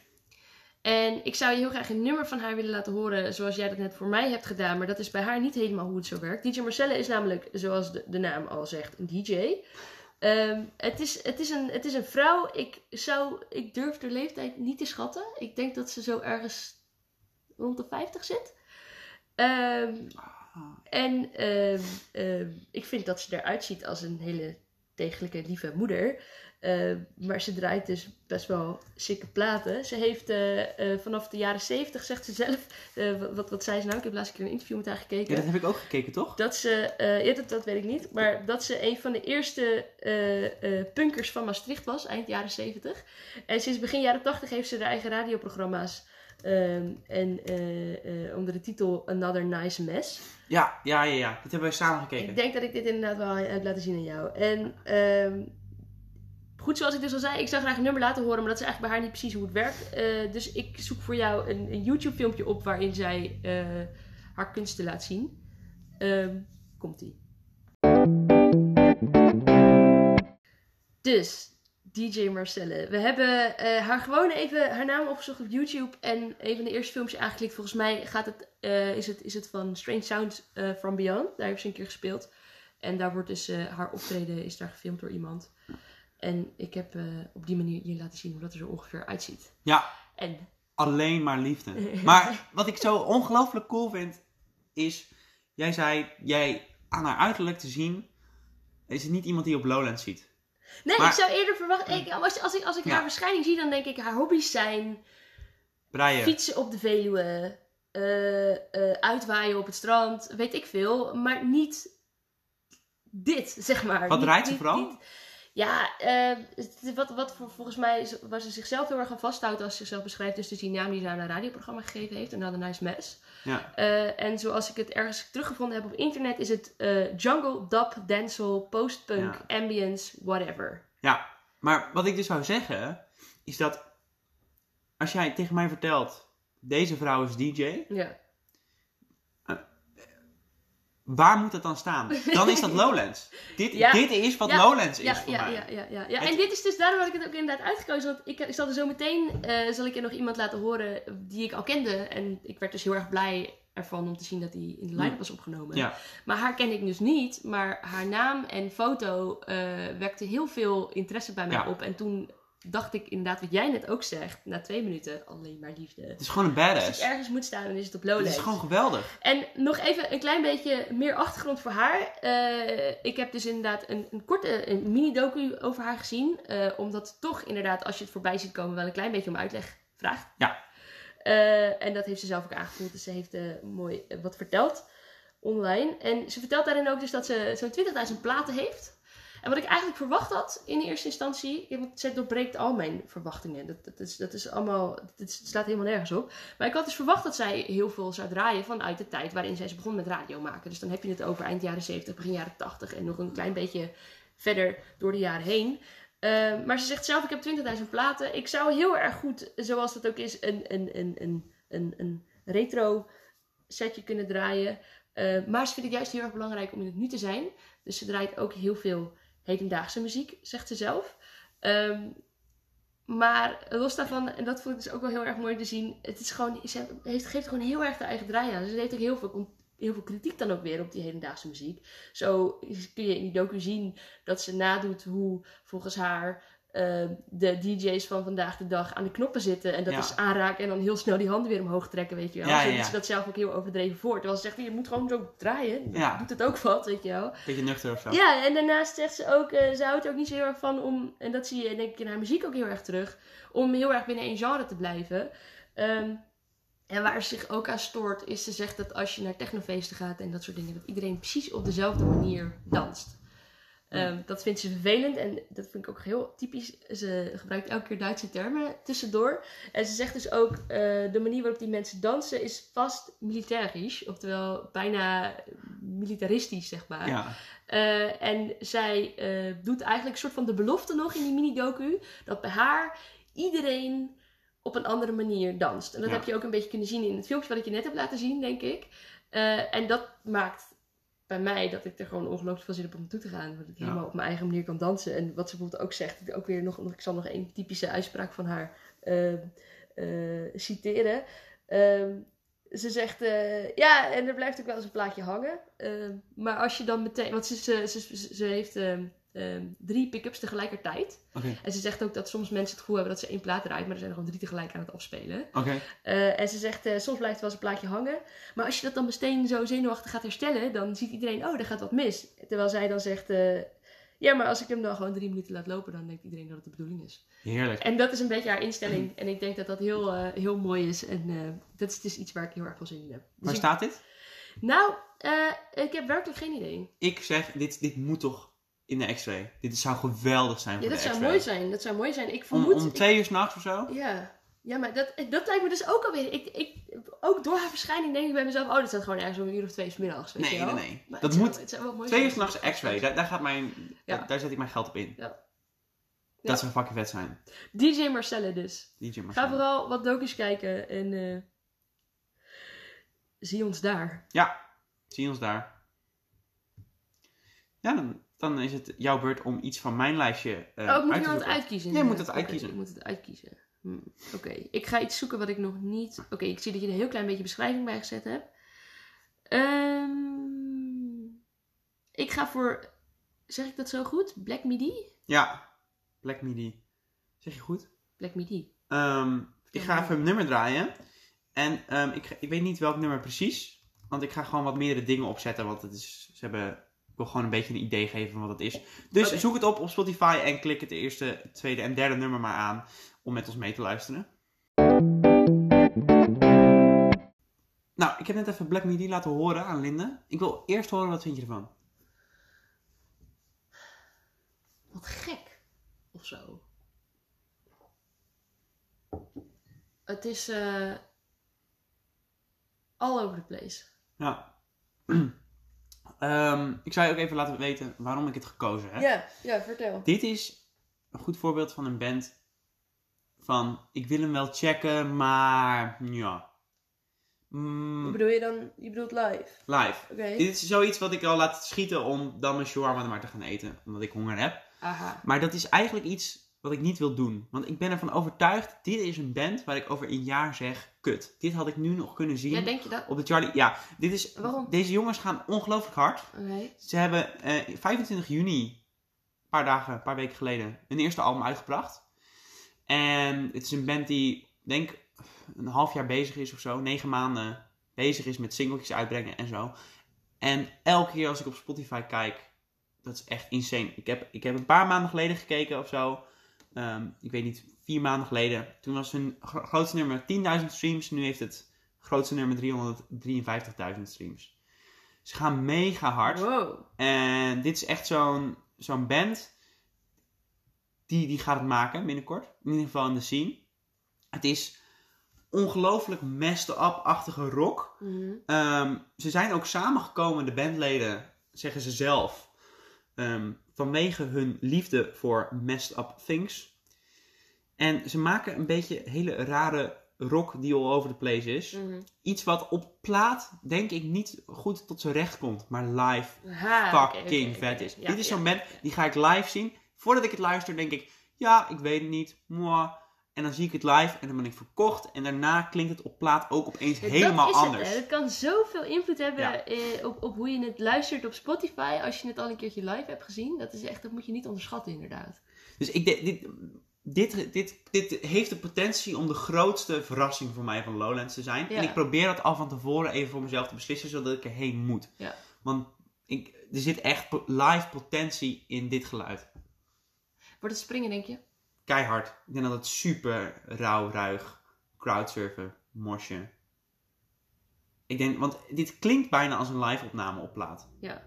En ik zou je heel graag een nummer van haar willen laten horen, zoals jij dat net voor mij hebt gedaan. Maar dat is bij haar niet helemaal hoe het zo werkt. DJ Marcelle is namelijk, zoals de, de naam al zegt, een DJ. Ehm, het, is, het, is een, het is een vrouw. Ik, zou, ik durf de leeftijd niet te schatten. Ik denk dat ze zo ergens rond de 50 zit. Ehm, en ehm, ehm, ik vind dat ze eruit ziet als een hele degelijke, lieve moeder. Ehm, maar ze draait dus best wel sikke platen. Ze heeft eh, eh, vanaf de jaren 70, zegt ze zelf. eh, wat, wat, zei ze nou? Ik heb laatst een keer een interview met haar gekeken. Ja, dat heb ik ook gekeken, toch? Dat ze, eh, ja, dat, dat weet ik niet, maar dat ze een van de eerste eh, eh, punkers van Maastricht was, eind jaren 70. En sinds begin jaren 80 heeft ze haar eigen radioprogramma's. Ehm, en eh, eh, onder de titel Another Nice Mess. Ja, ja, ja, ja. Dat hebben wij samen gekeken. Ik denk dat ik dit inderdaad wel heb laten zien aan jou. En ehm, goed, zoals ik dus al zei, ik zou graag een nummer laten horen, maar dat is eigenlijk bij haar niet precies hoe het werkt. Eh, dus ik zoek voor jou een, een YouTube-filmpje op waarin zij haar kunsten laat zien. Ehm, Komt-ie. Dus, DJ Marcelle. We hebben eh, haar gewoon even haar naam opgezocht op YouTube. En een van de eerste filmpjes aangeklikt. Volgens mij gaat het, eh, is, het, is het van Strange Sounds eh, from Beyond. Daar heeft ze een keer gespeeld. En daar wordt dus haar optreden is daar gefilmd door iemand. En ik heb op die manier je laten zien hoe dat er zo ongeveer uitziet. Ja, En alleen maar liefde. (laughs) Maar wat ik zo ongelooflijk cool vind, is... Jij zei, jij aan haar uiterlijk te zien... Is het niet iemand die op Lowlands ziet? Nee, Maar- ik zou eerder verwachten. Ik, als, als ik, als ik Ja. haar verschijning zie, dan denk ik haar hobby's zijn Breien. fietsen op de Veluwe, eh, eh, uitwaaien op het strand, weet ik veel. Maar niet dit, zeg maar. Wat Niet- draait ze vooral? niet- ja, eh, wat, wat volgens mij waar ze zichzelf heel erg aan vasthoudt als ze zichzelf beschrijft, dus die naam die ze aan een radioprogramma gegeven heeft, Another Nice Mess. Ja. Eh, en zoals ik het ergens teruggevonden heb op internet, is het eh, jungle, dub, dancehall, postpunk, Ja. ambience, whatever. Ja, maar wat ik dus zou zeggen, is dat als jij tegen mij vertelt, deze vrouw is DJ, Ja. Waar moet dat dan staan? Dan is dat (laughs) Lowlands. Dit, Ja. dit is wat Ja. Lowlands is Ja, voor ja, mij. ja, ja, ja, ja. Het- En dit is dus, daarom had ik het ook inderdaad uitgekozen. Want ik, ik zal er zo meteen, eh, zal ik je nog iemand laten horen die ik al kende. En ik werd dus heel erg blij ervan om te zien dat hij in de line-up was opgenomen. Maar haar kende ik dus niet. Maar haar naam en foto eh, wekte heel veel interesse bij mij op. En toen dacht ik inderdaad wat jij net ook zegt. Na twee minuten alleen maar liefde. Het is gewoon een Als badass. ik ergens moet staan, dan is het op Het Lowlands. is gewoon geweldig. En nog even een klein beetje meer achtergrond voor haar. Eh, ik heb dus inderdaad een, een korte een mini-docu over haar gezien. eh, omdat het toch inderdaad, als je het voorbij ziet komen, wel een klein beetje om uitleg vraagt. Ja. Eh, en dat heeft ze zelf ook aangevoeld. Dus ze heeft mooi wat verteld online. En ze vertelt daarin ook dus dat ze zo'n 20.000 platen heeft. En wat ik eigenlijk verwacht had in eerste instantie, want zij doorbreekt al mijn verwachtingen. Dat, dat, is, dat is allemaal, het slaat helemaal nergens op. Maar ik had dus verwacht dat zij heel veel zou draaien vanuit de tijd waarin zij is begon met radio maken. Dus dan heb je het over eind jaren 70, begin jaren 80 en nog een klein beetje verder door de jaren heen. Uh, maar ze zegt zelf, ik heb 20.000 platen. Ik zou heel erg goed, zoals dat ook is, een, een, een, een, een, een retro setje kunnen draaien. Uh, maar ze vindt het juist heel erg belangrijk om in het nu te zijn. Dus ze draait ook heel veel hedendaagse muziek, zegt ze zelf. Um, maar los daarvan, en dat vond ik dus ook wel heel erg mooi te zien. Het is gewoon, ze heeft, geeft gewoon heel erg de eigen draai aan. Ze heeft ook heel veel, heel veel kritiek dan ook weer op die hedendaagse muziek. Zo kun je in die docu zien dat ze nadoet hoe volgens haar uh, de DJ's van vandaag de dag aan de knoppen zitten. En dat Ja. is aanraken en dan heel snel die handen weer omhoog trekken, weet je wel. Ja, Zo ja, doet ja. ze dat zelf ook heel overdreven voor. Terwijl ze zegt, je moet gewoon zo draaien. Ja. Doet het ook wat, weet je wel. Beetje nuchter of zo. Ja, en daarnaast zegt ze ook, eh, ze houdt er ook niet zo heel erg van om, en dat zie je denk ik in haar muziek ook heel erg terug, om heel erg binnen één genre te blijven. Ehm, en waar ze zich ook aan stoort, is ze zegt dat als je naar technofeesten gaat en dat soort dingen, dat iedereen precies op dezelfde manier danst. Ehm, dat vindt ze vervelend en dat vind ik ook heel typisch. Ze gebruikt elke keer Duitse termen tussendoor. En ze zegt dus ook, eh, de manier waarop die mensen dansen is vast militarisch. Oftewel bijna militaristisch, zeg maar. Ja. Eh, en zij eh, doet eigenlijk een soort van de belofte nog in die mini-docu. Dat bij haar iedereen op een andere manier danst. En dat Ja. heb je ook een beetje kunnen zien in het filmpje wat ik je net heb laten zien, denk ik. En dat maakt bij mij dat ik er gewoon ongelooflijk veel zin heb om naartoe te gaan. Dat ik Ja. helemaal op mijn eigen manier kan dansen. En wat ze bijvoorbeeld ook zegt, ook weer nog, ik zal nog één typische uitspraak van haar eh, eh, citeren. Ehm, ze zegt, eh, ja, en er blijft ook wel eens een plaatje hangen. Ehm, maar als je dan meteen, want ze, ze, ze, ze- ze heeft ehm, drie pick-ups tegelijkertijd. En ze zegt ook dat soms mensen het gevoel hebben dat ze één plaat draait, maar er zijn er gewoon drie tegelijk aan het afspelen. Eh, en ze zegt, eh, soms blijft er wel eens een plaatje hangen. Maar als je dat dan meteen zo zenuwachtig gaat herstellen, dan ziet iedereen, oh, er gaat wat mis. Terwijl zij dan zegt, eh, ja, maar als ik hem dan gewoon drie minuten laat lopen, dan denkt iedereen dat het de bedoeling is. Heerlijk. En dat is een beetje haar instelling. En ik denk dat dat heel, heel mooi is. En dat is dus iets waar ik heel erg veel zin in heb. Dus Waar ik- staat dit? Nou, ik heb werkelijk geen idee. Ik zeg, dit, dit moet toch in de X-ray. Dit zou geweldig zijn Ja, voor dat de zou X-ray. mooi zijn. Dat zou mooi zijn. Ik vermoed... om twee uur s'nachts of zo? Ja, ja maar dat, dat lijkt me dus ook alweer. Ik, ik, ook door haar verschijning denk ik bij mezelf: oh, dat staat gewoon ergens om een uur of twee 's middags. Weet Nee, je wel? nee, nee. Maar Dat zou- moet zou Twee uur s'nachts X-ray. Daar, daar, gaat mijn, Ja. daar, daar zet ik mijn geld op in. Ja. Dat zou fucking vet zijn. DJ Marcelle dus. DJ Ga Marcel. vooral wat docus kijken en eh, zie ons daar. Zie ons daar. Ja, dan, dan is het jouw beurt om iets van mijn lijstje eh oh, ik moet uit hier te zoeken. uitkiezen. Jij moet het uitkiezen. Oké, ik moet het uitkiezen. Hm, Oké, ik ga iets zoeken wat ik nog niet. Oké, ik zie dat je er een heel klein beetje beschrijving bij gezet hebt. Ehm, ik ga voor. Zeg ik dat zo goed? Black Midi? Ja, Black Midi. Zeg je goed? Black Midi. Ehm, ik ga even een nummer draaien. En ehm, ik, ik weet niet welk nummer precies. Want ik ga gewoon wat meerdere dingen opzetten. Want het is, ze hebben, wil gewoon een beetje een idee geven van wat het is. Dus zoek het op op Spotify en klik het eerste, tweede en derde nummer maar aan. Om met ons mee te luisteren. Nou, ik heb net even Black Midi laten horen aan Linde. Ik wil eerst horen, wat vind je ervan? Wat gek. Of zo. Het is eh all over the place. Ja. (clears throat) Ehm, ik zou je ook even laten weten waarom ik het gekozen heb. Ja, ja, vertel. Dit is een goed voorbeeld van een band van ik wil hem wel checken, maar ja. Mm, Wat bedoel je dan? Je bedoelt live? live. Oké. Dit is zoiets wat ik al laat schieten om dan mijn shawarma maar te gaan eten, omdat ik honger heb. Aha. Maar dat is eigenlijk iets wat ik niet wil doen. Want ik ben ervan overtuigd, dit is een band waar ik over een jaar zeg, kut. Dit had ik nu nog kunnen zien Ja, denk je dat? op de Charlie. Ja, dit is, Waarom? deze jongens gaan ongelooflijk hard. Ze hebben eh 25 juni, een paar dagen, een paar weken geleden, een eerste album uitgebracht. En het is een band die, denk een half jaar bezig is of zo, negen maanden bezig is met singeltjes uitbrengen en zo. En elke keer als ik op Spotify kijk, dat is echt insane. Ik heb, ik heb een paar maanden geleden gekeken of zo. Ehm, ik weet niet, vier maanden geleden. Toen was hun gro- grootste nummer 10.000 streams. Nu heeft het grootste nummer 353.000 streams. Ze gaan mega hard. Wow. En dit is echt zo'n zo'n band. Die, die gaat het maken binnenkort. In ieder geval in de scene. Het is ongelooflijk messed up-achtige rock. Mhm. Ehm, ze zijn ook samengekomen, de bandleden, zeggen ze zelf. ehm, vanwege hun liefde voor messed up things. En ze maken een beetje hele rare rock die all over the place is. Mhm. Iets wat op plaat, denk ik, niet goed tot zijn recht komt. Maar live fucking vet is. Ja, Dit is ja, zo'n band, ja. die ga ik live zien. Voordat ik het luister, denk ik, ja, ik weet het niet. Mwah. En dan zie ik het live en dan ben ik verkocht. En daarna klinkt het op plaat ook opeens Ja, helemaal dat is anders. Het, het kan zoveel invloed hebben Ja. eh, op, op hoe je het luistert op Spotify als je het al een keertje live hebt gezien. Dat is echt, dat moet je niet onderschatten inderdaad. Dus ik, de- dit, dit, dit, dit heeft de potentie om de grootste verrassing voor mij van Lowlands te zijn. Ja. En ik probeer dat al van tevoren even voor mezelf te beslissen, zodat ik erheen moet. Ja. Want ik, er zit echt live potentie in dit geluid. Wordt het springen denk je? Keihard. Ik denk dat het super rauw, ruig, crowdsurfen, mosje. Ik denk, want dit klinkt bijna als een live opname op plaat. Ja.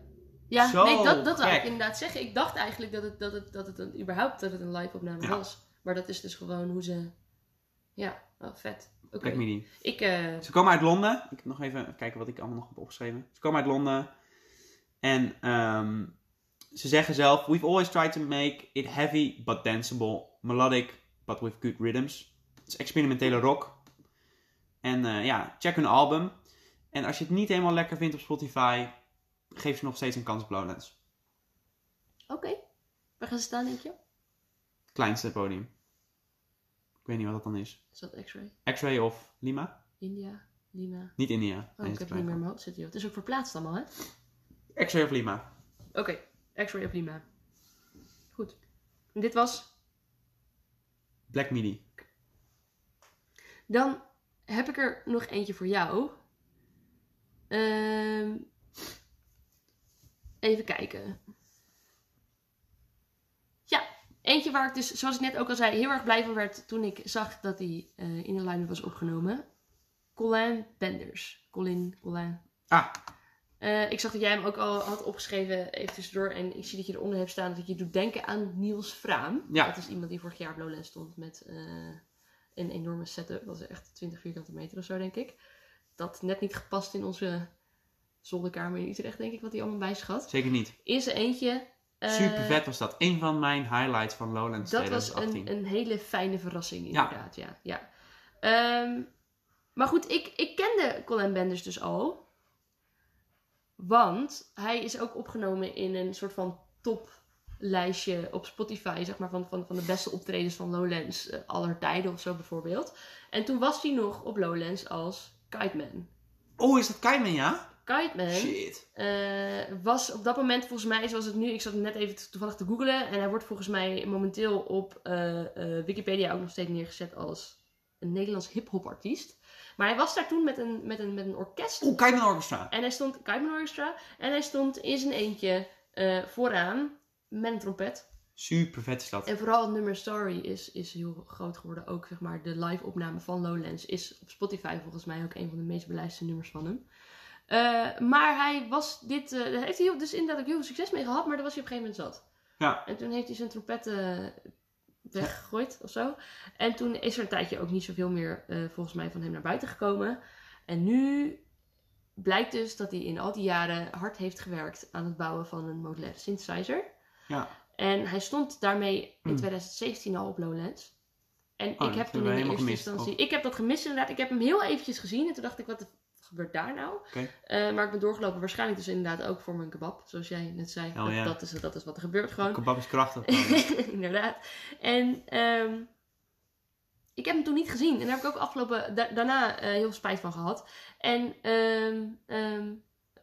Ja, Zo nee, dat, dat wou ik inderdaad zeggen. Ik dacht eigenlijk dat het, dat het, dat het een, überhaupt dat het een live opname Ja. was. Maar dat is dus gewoon hoe ze... Ja, wel vet. Oké. Black Midi. Ik, eh, Ze komen uit Londen. Ik heb nog even kijken wat ik allemaal nog heb opgeschreven. Ze komen uit Londen. En ehm, ze zeggen zelf: We've always tried to make it heavy but danceable, melodic but with good rhythms. Het is experimentele rock. En eh, ja, check hun album. En als je het niet helemaal lekker vindt op Spotify, geef ze nog steeds een kans op Lowlands. Oké. Waar gaan ze staan denk je? Kleinste podium. Ik weet niet wat dat dan is. Is dat X-Ray? X-Ray of Lima? India? Lima? Niet India. Oh, ik heb het niet meer in mijn hoofd zitten joh. Het is ook verplaatst allemaal hè? X-Ray of Lima. Oké, X-Ray of Lima. Goed. En dit was. Black Midi. Dan heb ik er nog eentje voor jou. Ehm, even kijken. Ja, eentje waar ik dus, zoals ik net ook al zei, heel erg blij van werd toen ik zag dat hij eh, in de line was opgenomen. Colin Benders. Colin, Colin. Ah, Eh, ik zag dat jij hem ook al had opgeschreven, even tussendoor. En ik zie dat je eronder hebt staan dat je doet denken aan Niels Vraam. Ja. Dat is iemand die vorig jaar op Lowlands stond met eh, een enorme setup. Dat is echt 20 vierkante meter of zo, denk ik. Dat net niet gepast in onze zolderkamer in Utrecht, denk ik, wat hij allemaal bij zich had. zeker niet. In zijn eentje. eh, Super vet was dat. Een van mijn highlights van Lowlands Dat was 2018. een, een hele fijne verrassing, inderdaad. Ja. Ja, Ehm, maar goed, ik, ik kende Colin Benders dus al. Want hij is ook opgenomen in een soort van toplijstje op Spotify, zeg maar, van, van, van de beste optredens van Lowlands eh, aller tijden of zo bijvoorbeeld. En toen was hij nog op Lowlands als Kite Man. Oh, is dat Kaiman, ja? Kite Man Shit. eh, was op dat moment volgens mij, zoals het nu, ik zat net even toevallig te googlen. En hij wordt volgens mij momenteel op eh, Wikipedia ook nog steeds neergezet als een Nederlands hip-hop artiest. Maar hij was daar toen met een, met een, met een orkest. Oh, Kaiman Orchestra. En hij stond, Kaiman Orchestra, en hij stond in zijn eentje eh, vooraan met een trompet. Super vet is dat. En vooral het nummer Story is, is heel groot geworden. Ook zeg maar de live opname van Lowlands is op Spotify volgens mij ook een van de meest beluisterde nummers van hem. Eh, maar hij was dit, eh, daar heeft hij dus inderdaad ook heel veel succes mee gehad, maar daar was hij op een gegeven moment zat. Ja. En toen heeft hij zijn trompet eh, weggegooid of zo. En toen is er een tijdje ook niet zoveel meer eh, volgens mij van hem naar buiten gekomen. En nu blijkt dus dat hij in al die jaren hard heeft gewerkt aan het bouwen van een modulaire synthesizer. Ja. En hij stond daarmee in Hmm. 2017 al op Lowlands. En Oh, ik heb toen in de eerste gemist, instantie... Ik heb dat gemist inderdaad. Ik heb hem heel eventjes gezien. En toen dacht ik, wat de gebeurt daar nou? Eh, maar ik ben doorgelopen waarschijnlijk dus inderdaad ook voor mijn kebab. Zoals jij net zei. Oh, dat, ja. dat, is, dat is wat er gebeurt gewoon. Kebab is krachtig. (laughs) inderdaad. En ehm, ik heb hem toen niet gezien. En daar heb ik ook afgelopen da- daarna eh, heel veel spijt van gehad. En ehm, ehm,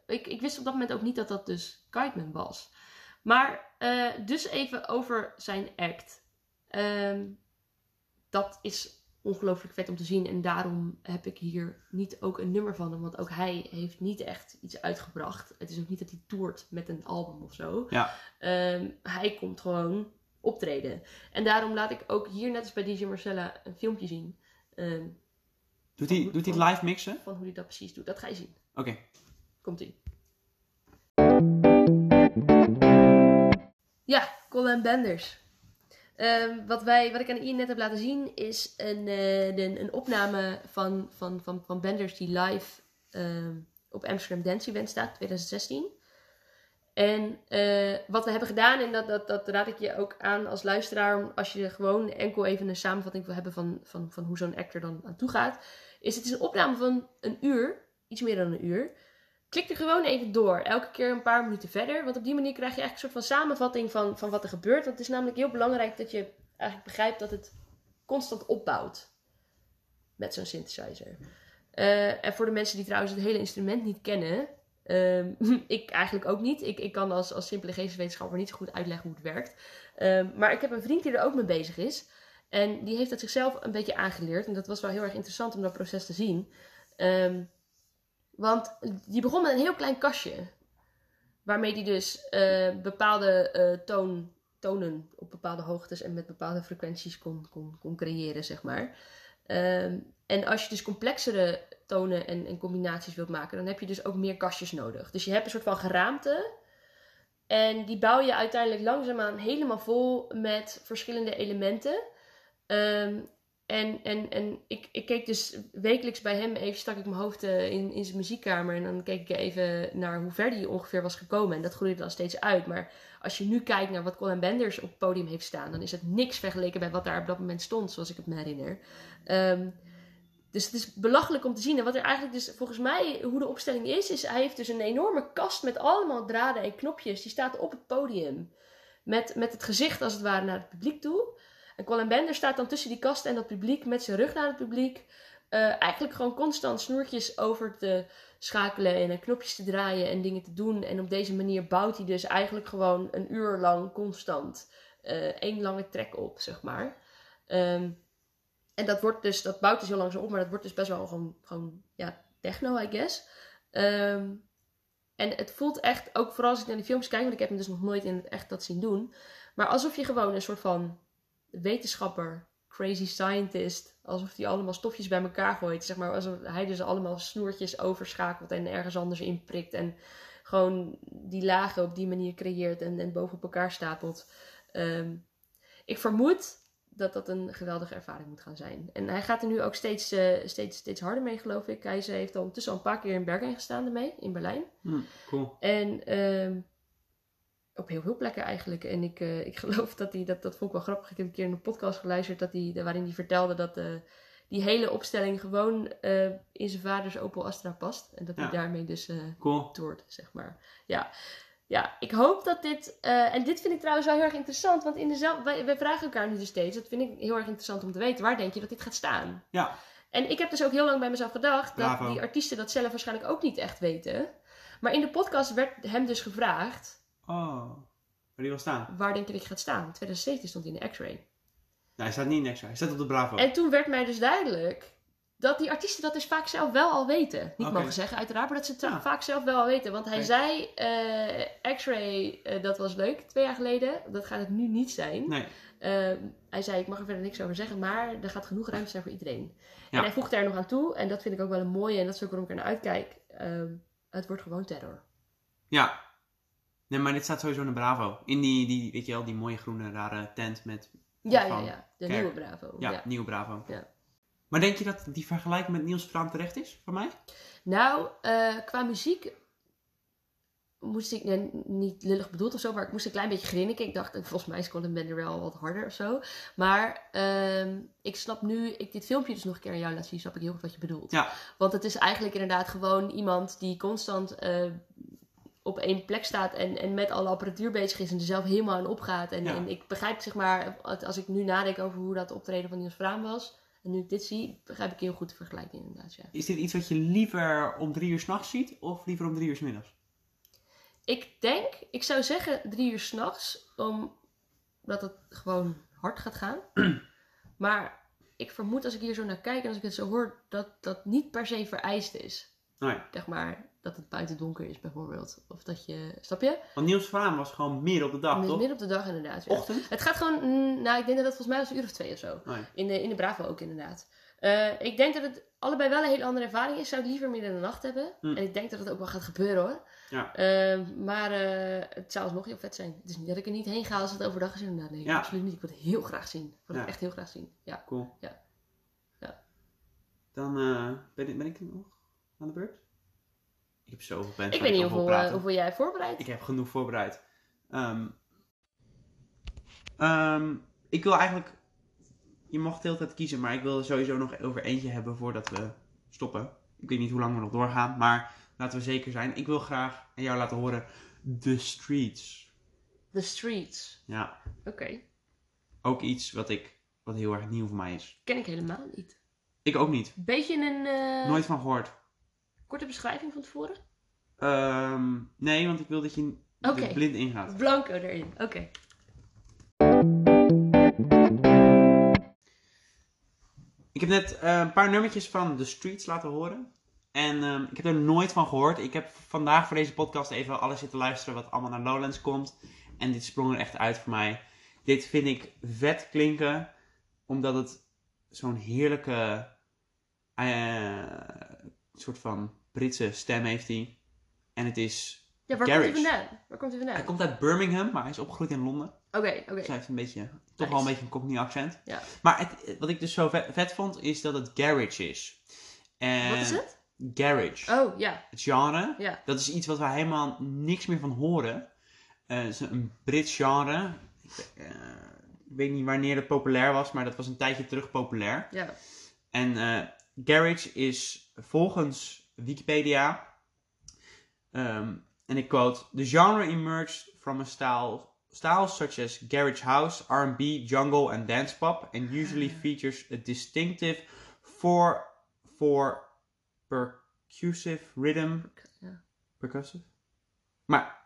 ik, ik wist op dat moment ook niet dat dat dus Kiteman was. Maar eh, dus even over zijn act. Dat is ongelooflijk vet om te zien. En daarom heb ik hier niet ook een nummer van hem. Want ook hij heeft niet echt iets uitgebracht. Het is ook niet dat hij toert met een album of zo. Ja. Ehm, hij komt gewoon optreden. En daarom laat ik ook hier, net als bij DJ Marcella, een filmpje zien. ehm, Doet hij, doet hij live mixen? van hoe hij dat precies doet. Dat ga je zien. Oké. Komt ie. Ja, Colin Benders. Ehm, wat, wij, wat ik aan Ian net heb laten zien is een, eh, een opname van, van, van, van Benders die live ehm, op Amsterdam Dance Event staat, 2016. En eh, wat we hebben gedaan, en dat, dat, dat raad ik je ook aan als luisteraar, als je gewoon enkel even een samenvatting wil hebben van, van, van hoe zo'n actor dan aan toe gaat, is het is een opname van een uur, iets meer dan een uur. Klik er gewoon even door, elke keer een paar minuten verder, want op die manier krijg je eigenlijk een soort van samenvatting van, van wat er gebeurt. Want het is namelijk heel belangrijk dat je eigenlijk begrijpt dat het constant opbouwt met zo'n synthesizer. Eh, en voor de mensen die trouwens het hele instrument niet kennen, ehm, (laughs) ik eigenlijk ook niet. Ik, ik kan als, als simpele geesteswetenschapper niet zo goed uitleggen hoe het werkt. Ehm, maar ik heb een vriend die er ook mee bezig is. En die heeft het zichzelf een beetje aangeleerd. En dat was wel heel erg interessant om dat proces te zien. Ehm, want die begon met een heel klein kastje. Waarmee die dus eh, bepaalde eh, toon, tonen op bepaalde hoogtes en met bepaalde frequenties kon, kon, kon creëren, zeg maar. Ehm, en als je dus complexere tonen en, en combinaties wilt maken, dan heb je dus ook meer kastjes nodig. Dus je hebt een soort van geraamte. En die bouw je uiteindelijk langzaamaan helemaal vol met verschillende elementen. Ehm, en en, en ik, ik keek dus wekelijks bij hem even, stak ik mijn hoofd eh, in, in zijn muziekkamer. En dan keek ik even naar hoe ver die ongeveer was gekomen. En dat groeide dan steeds uit. Maar als je nu kijkt naar wat Colin Benders op het podium heeft staan, dan is het niks vergeleken bij wat daar op dat moment stond, zoals ik het me herinner. Ehm, dus het is belachelijk om te zien. En wat er eigenlijk dus volgens mij, hoe de opstelling is, is hij heeft dus een enorme kast met allemaal draden en knopjes. Die staat op het podium. Met, met het gezicht als het ware naar het publiek toe. En Colin Bender staat dan tussen die kast en dat publiek met zijn rug naar het publiek. eh, eigenlijk gewoon constant snoertjes over te schakelen en eh, knopjes te draaien en dingen te doen. En op deze manier bouwt hij dus eigenlijk gewoon een uur lang constant eh, één lange track op, zeg maar. Ehm, en dat wordt dus, dat bouwt dus heel langzaam op, maar dat wordt dus best wel gewoon, gewoon ja, techno, I guess. Ehm, en het voelt echt, ook vooral als ik naar die films kijk, want ik heb hem dus nog nooit in het echt dat zien doen. Maar alsof je gewoon een soort van wetenschapper, crazy scientist, alsof hij allemaal stofjes bij elkaar gooit. Zeg maar, alsof hij dus allemaal snoertjes overschakelt en ergens anders inprikt. En gewoon die lagen op die manier creëert en, en boven op elkaar stapelt. Ehm, ik vermoed dat dat een geweldige ervaring moet gaan zijn. En hij gaat er nu ook steeds, eh, steeds, steeds harder mee, geloof ik. Hij heeft al ondertussen al een paar keer in Bergen gestaan ermee, in Berlijn. Hm, cool. En ehm, op heel veel plekken eigenlijk. En ik, eh, ik (laughs) geloof dat hij, dat, dat vond ik wel grappig. Ik heb een keer in een podcast geluisterd dat hij, waarin hij vertelde dat eh, die hele opstelling gewoon eh, in zijn vaders Opel Astra past. En dat hij daarmee dus Cool. toert, zeg maar. Ja. Ja, ik hoop dat dit... en dit vind ik trouwens wel heel erg interessant. Want in dezelfde, wij, wij vragen elkaar nu dus steeds. Dat vind ik heel erg interessant om te weten. Waar denk je dat dit gaat staan? Ja. En ik heb dus ook heel lang bij mezelf gedacht Bravo. dat die artiesten dat zelf waarschijnlijk ook niet echt weten. Maar in de podcast werd hem dus gevraagd: Oh. Waar die wil staan? waar denk je dat je gaat staan? In 2017 stond hij in de X-ray. Nou, hij staat niet in extra. Hij staat op de Bravo. En toen werd mij dus duidelijk dat die artiesten dat dus vaak zelf wel al weten. Niet mogen zeggen, uiteraard, maar dat ze het Ja. vaak zelf wel al weten. Want hij zei: eh, X-ray, eh, dat was leuk twee jaar geleden. Dat gaat het nu niet zijn. Nee. Ehm, hij zei, ik mag er verder niks over zeggen, maar er gaat genoeg ruimte zijn voor iedereen. Ja. En hij voegde er nog aan toe, en dat vind ik ook wel een mooie, en dat is ook waarom ik er naar uitkijk. Ehm, het wordt gewoon terror. Ja. Nee, maar dit staat sowieso in de Bravo. In die, die, weet je wel, die mooie groene rare tent met... Ja, ja, ja. De Kerk. nieuwe Bravo. Ja, Ja. nieuwe Bravo. Ja. Maar denk je dat die vergelijking met Niels Fraam terecht is, voor mij? Nou, eh, qua muziek moest ik, nee, niet lullig bedoeld of zo, maar ik moest een klein beetje grinniken. Ik dacht, volgens mij is Colin Bender wel wat harder of zo. Maar ehm, ik snap nu, ik dit filmpje dus nog een keer aan jou laat zien, snap ik heel goed wat je bedoelt. Ja. Want het is eigenlijk inderdaad gewoon iemand die constant eh, op één plek staat en, en met alle apparatuur bezig is en er zelf helemaal aan opgaat. En, Ja. en ik begrijp, zeg maar, als ik nu nadenk over hoe dat optreden van Niels Vraam was, en nu ik dit zie, begrijp ik heel goed de vergelijking inderdaad, ja. Is dit iets wat je liever om drie uur s'nachts ziet of liever om drie uur 's middags? Ik denk, ik zou zeggen drie uur s'nachts, omdat het gewoon hard gaat gaan. (clears throat) maar ik vermoed als ik hier zo naar kijk en als ik het zo hoor, dat dat niet per se vereist is. Nee. Zeg maar, dat het buiten donker is bijvoorbeeld. Of dat je, snap je? Want Niels Vraan was gewoon midden op de dag, Mid- toch? Midden op de dag inderdaad. ja. Ochtend? Het gaat gewoon, mm, nou ik denk dat het volgens mij was een uur of twee of zo. Nee. In de, in de Bravo ook inderdaad. Eh, ik denk dat het allebei wel een hele andere ervaring is. Zou ik liever midden in de nacht hebben. Hm. En ik denk dat het ook wel gaat gebeuren hoor. Ja. Eh, maar eh, het zou alsnog heel vet zijn. Is niet dat ik er niet heen ga als het overdag is inderdaad. Nee, Ja. absoluut niet. Ik wil het heel graag zien. Ik wil het echt heel graag zien. Ja. Cool. Ja. Ja. Dan eh, ben, ik, ben ik nog aan de beurt? Ik heb zoveel bands Ik weet niet hoeveel, eh, hoeveel jij voorbereidt. Ik heb genoeg voorbereid. Ehm, ehm, ik wil eigenlijk... Je mag de hele tijd kiezen, maar ik wil er sowieso nog over eentje hebben voordat we stoppen. Ik weet niet hoe lang we nog doorgaan, maar laten we zeker zijn. Ik wil graag aan jou laten horen The Streets. The Streets. Ja, Oké. ook iets wat, ik, wat heel erg nieuw voor mij is. Ken ik helemaal niet. Ik ook niet. Beetje een eh, Nooit van gehoord. Korte beschrijving van tevoren. Ehm, nee, want ik wil dat je Oké. blind ingaat. Blanco erin. Oké. Ik heb net eh, een paar nummertjes van The Streets laten horen. En ehm, ik heb er nooit van gehoord. Ik heb vandaag voor deze podcast even alles zitten luisteren wat allemaal naar Lowlands komt. En dit sprong er echt uit voor mij. Dit vind ik vet klinken, omdat het zo'n heerlijke eh, soort van Britse stem heeft hij. En het is... Ja, waar Garage. komt hij vandaan? Waar komt hij vandaan? Hij komt uit Birmingham, maar hij is opgegroeid in Londen. Oké, oké. Dus hij heeft een beetje, toch wel een beetje een Cockney accent. Ja. Maar het, wat ik dus zo vet, vet vond, is dat het garage is. En Wat is het? Garage. Oh, ja. Het genre. Ja. Dat is iets wat we helemaal niks meer van horen. Eh, het is een Brits genre. Ik, eh, ik weet niet wanneer het populair was, maar dat was een tijdje terug populair. Ja. En eh, garage is volgens Wikipedia, ehm, en ik quote, the genre emerged from a style, styles such as garage house, R&B, jungle and dance pop, and usually features a distinctive four, four percussive rhythm, Ja. percussive? Maar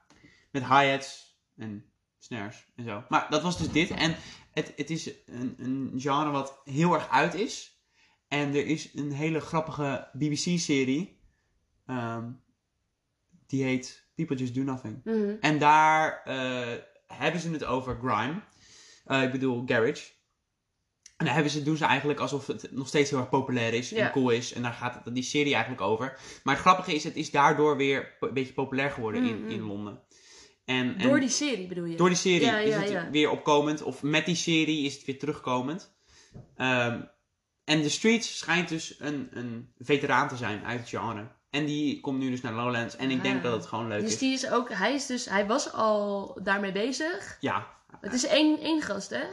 met hi-hats en snares en zo. Maar dat was dus dit. En het, het is een, een genre wat heel erg uit is. En er is een hele grappige BBC-serie. ehm, die heet People Just Do Nothing. Mhm. En daar eh, hebben ze het over grime. Eh, ik bedoel garage. En daar hebben ze, doen ze eigenlijk alsof het nog steeds heel erg populair is en cool is. En daar gaat het, die serie eigenlijk over. Maar het grappige is, het is daardoor weer een beetje populair geworden in, Mm, in. Londen. En, en Door die serie bedoel je? door die serie Ja, is het ja. weer opkomend. Of met die serie is het weer terugkomend. Ehm, en The Streets schijnt dus een, een veteraan te zijn uit het genre. En die komt nu dus naar Lowlands. En ik denk Ah. dat het gewoon leuk Dus is. die is ook, hij is dus, hij was al daarmee bezig. Ja, Het is één, één gast, hè?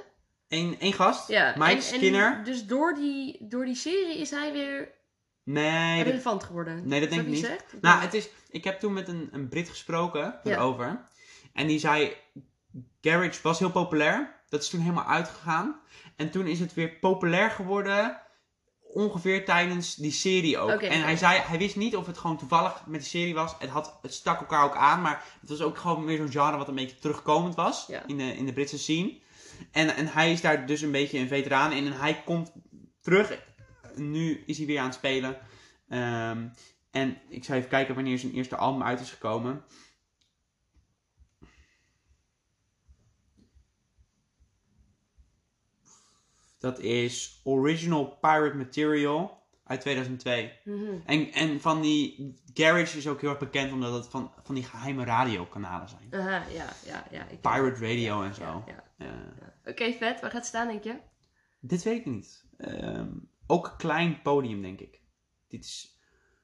één één gast. Ja. Mike en- en Skinner. dus door die, door die serie is hij weer Nee, relevant geworden. nee, dat denk ik niet. zegt? Nou, het is, ik heb toen met een, een Brit gesproken Ja. erover. En die zei, Garage was heel populair. Dat is toen helemaal uitgegaan. En toen is het weer populair geworden. Ongeveer tijdens die serie ook. En hij zei, hij wist niet of het gewoon toevallig met die serie was. Het, had, het stak elkaar ook aan. Maar het was ook gewoon weer zo'n genre wat een beetje terugkomend was. Ja. In, de, in de Britse scene. En, en hij is daar dus een beetje een veteraan in. En hij komt terug. Nu is hij weer aan het spelen. Ehm, en ik zou even kijken wanneer zijn eerste album uit is gekomen. Dat is Original Pirate Material uit 2002. Mhm. En, en van die Garage is ook heel erg bekend omdat het van, van die geheime radiokanalen zijn. Aha, ja, ja, ja. ik- Pirate Radio en zo. Ja, ja. Oké, vet. Waar gaat het staan, denk je? dit weet ik niet. Ehm, ook klein podium, denk ik. Dit is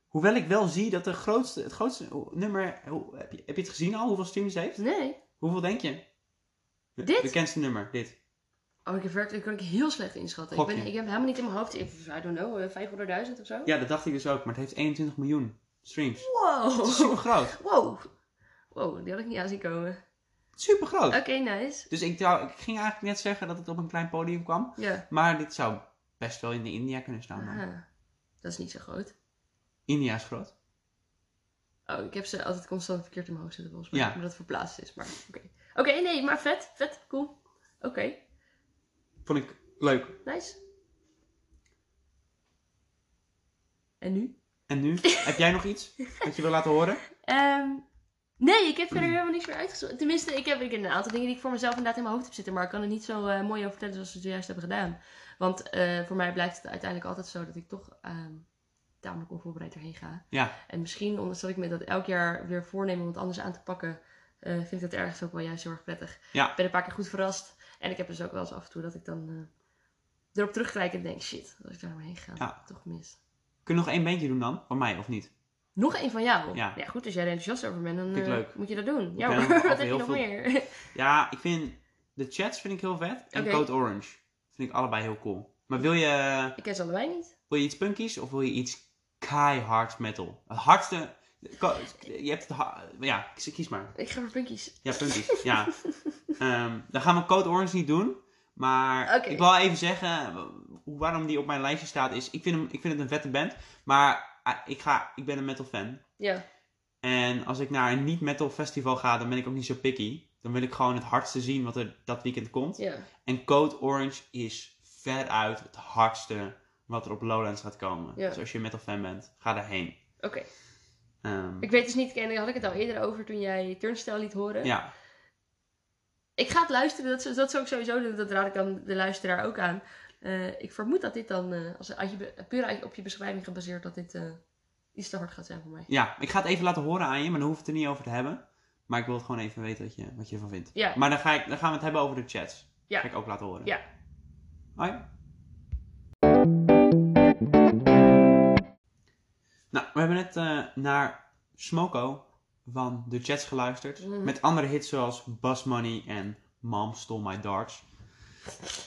Hoewel ik wel zie dat de grootste, het grootste nummer... hoe- heb, je, heb je het gezien al, hoeveel streams het heeft? Nee. Hoeveel denk je? De Dit? bekendste nummer, dit. Oh, ik heb werkelijk kan ik heel slecht inschatten. Ik, ben, ik heb helemaal niet in mijn hoofd. Ik, I don't know, eh, 500.000 of zo? Ja, dat dacht ik dus ook, maar het heeft 21 miljoen streams. Wow. Super groot. (laughs) Wow. Wow, die had ik niet aan zien komen. Super groot. Oké, nice. Dus ik, ik ging eigenlijk net zeggen dat het op een klein podium kwam. Ja. Maar dit zou best wel in de India kunnen staan. Aha. Dat is niet zo groot. India is groot. Oh, ik heb ze altijd constant verkeerd in mijn hoofd zitten volgens mij. Ja. Omdat het verplaatst is, maar oké. Oké, nee, maar vet. Vet, cool. Oké, Vond ik leuk. nice. En nu? En nu? (laughs) heb jij nog iets wat je wil laten horen? Ehm, nee, ik heb verder helemaal niks meer uitgezocht. Tenminste, ik heb, ik heb een aantal dingen die ik voor mezelf inderdaad in mijn hoofd heb zitten. Maar ik kan er niet zo eh, mooi over vertellen zoals we het juist hebben gedaan. Want eh, voor mij blijft het uiteindelijk altijd zo dat ik toch ehm, tamelijk onvoorbereid erheen ga. Ja. En misschien, omdat ik me dat elk jaar weer voorneem om het anders aan te pakken, eh, vind ik dat ergens ook wel juist heel erg prettig. Ja. Ik ben een paar keer goed verrast. En ik heb dus ook wel eens af en toe dat ik dan eh, erop terugkijk en denk, shit, dat ik daar maar heen ga. Ja. Toch mis. Kunnen we nog één bandje doen dan? Van mij of niet? Nog één van jou? Ja. goed, als jij er enthousiast over bent, dan leuk. moet je dat doen. Ja, nog wat (laughs) heb je nog veel- meer? (laughs) Ja, ik vind de chats vind ik heel vet. En. Code Orange vind ik allebei heel cool. Maar wil je, ik ken ze allebei niet. wil je iets punkies of wil je iets keihard metal? Het hardste... Je hebt het... Ja, kies kies maar. Ik ga voor punkies. Ja, punkies. (laughs) ja. Ehm, dan gaan we Code Orange niet doen. Maar ik wil even zeggen, waarom die op mijn lijstje staat is... Ik vind, hem, ik vind het een vette band. Maar ah, ik, ga, ik ben een metal fan. Ja. En als ik naar een niet-metal festival ga, dan ben ik ook niet zo picky. Dan wil ik gewoon het hardste zien wat er dat weekend komt. Ja. En Code Orange is veruit het hardste wat er op Lowlands gaat komen. Ja. Dus als je een metal fan bent, ga daarheen. Oké. Ehm, Ik weet dus niet, daar had ik het al eerder over toen jij Turnstile liet horen. ja, Ik ga het luisteren, dat, dat zou ik sowieso doen. Dat raad ik dan de luisteraar ook aan. Eh, ik vermoed dat dit dan, eh, als, als je, puur op je beschrijving gebaseerd, dat dit eh, iets te hard gaat zijn voor mij. ja, ik ga het even laten horen aan je, maar dan hoef je het er niet over te hebben. Maar ik wil het gewoon even weten wat je, wat je ervan vindt. Ja. Maar dan, ga ik, dan gaan we het hebben over de chats. Ja. Ga ik ook laten horen. Ja. Hoi. Nou, we hebben net naar Smoko van de chats geluisterd. Mhm. Met andere hits zoals Bus Money en Mom Stole My Darts.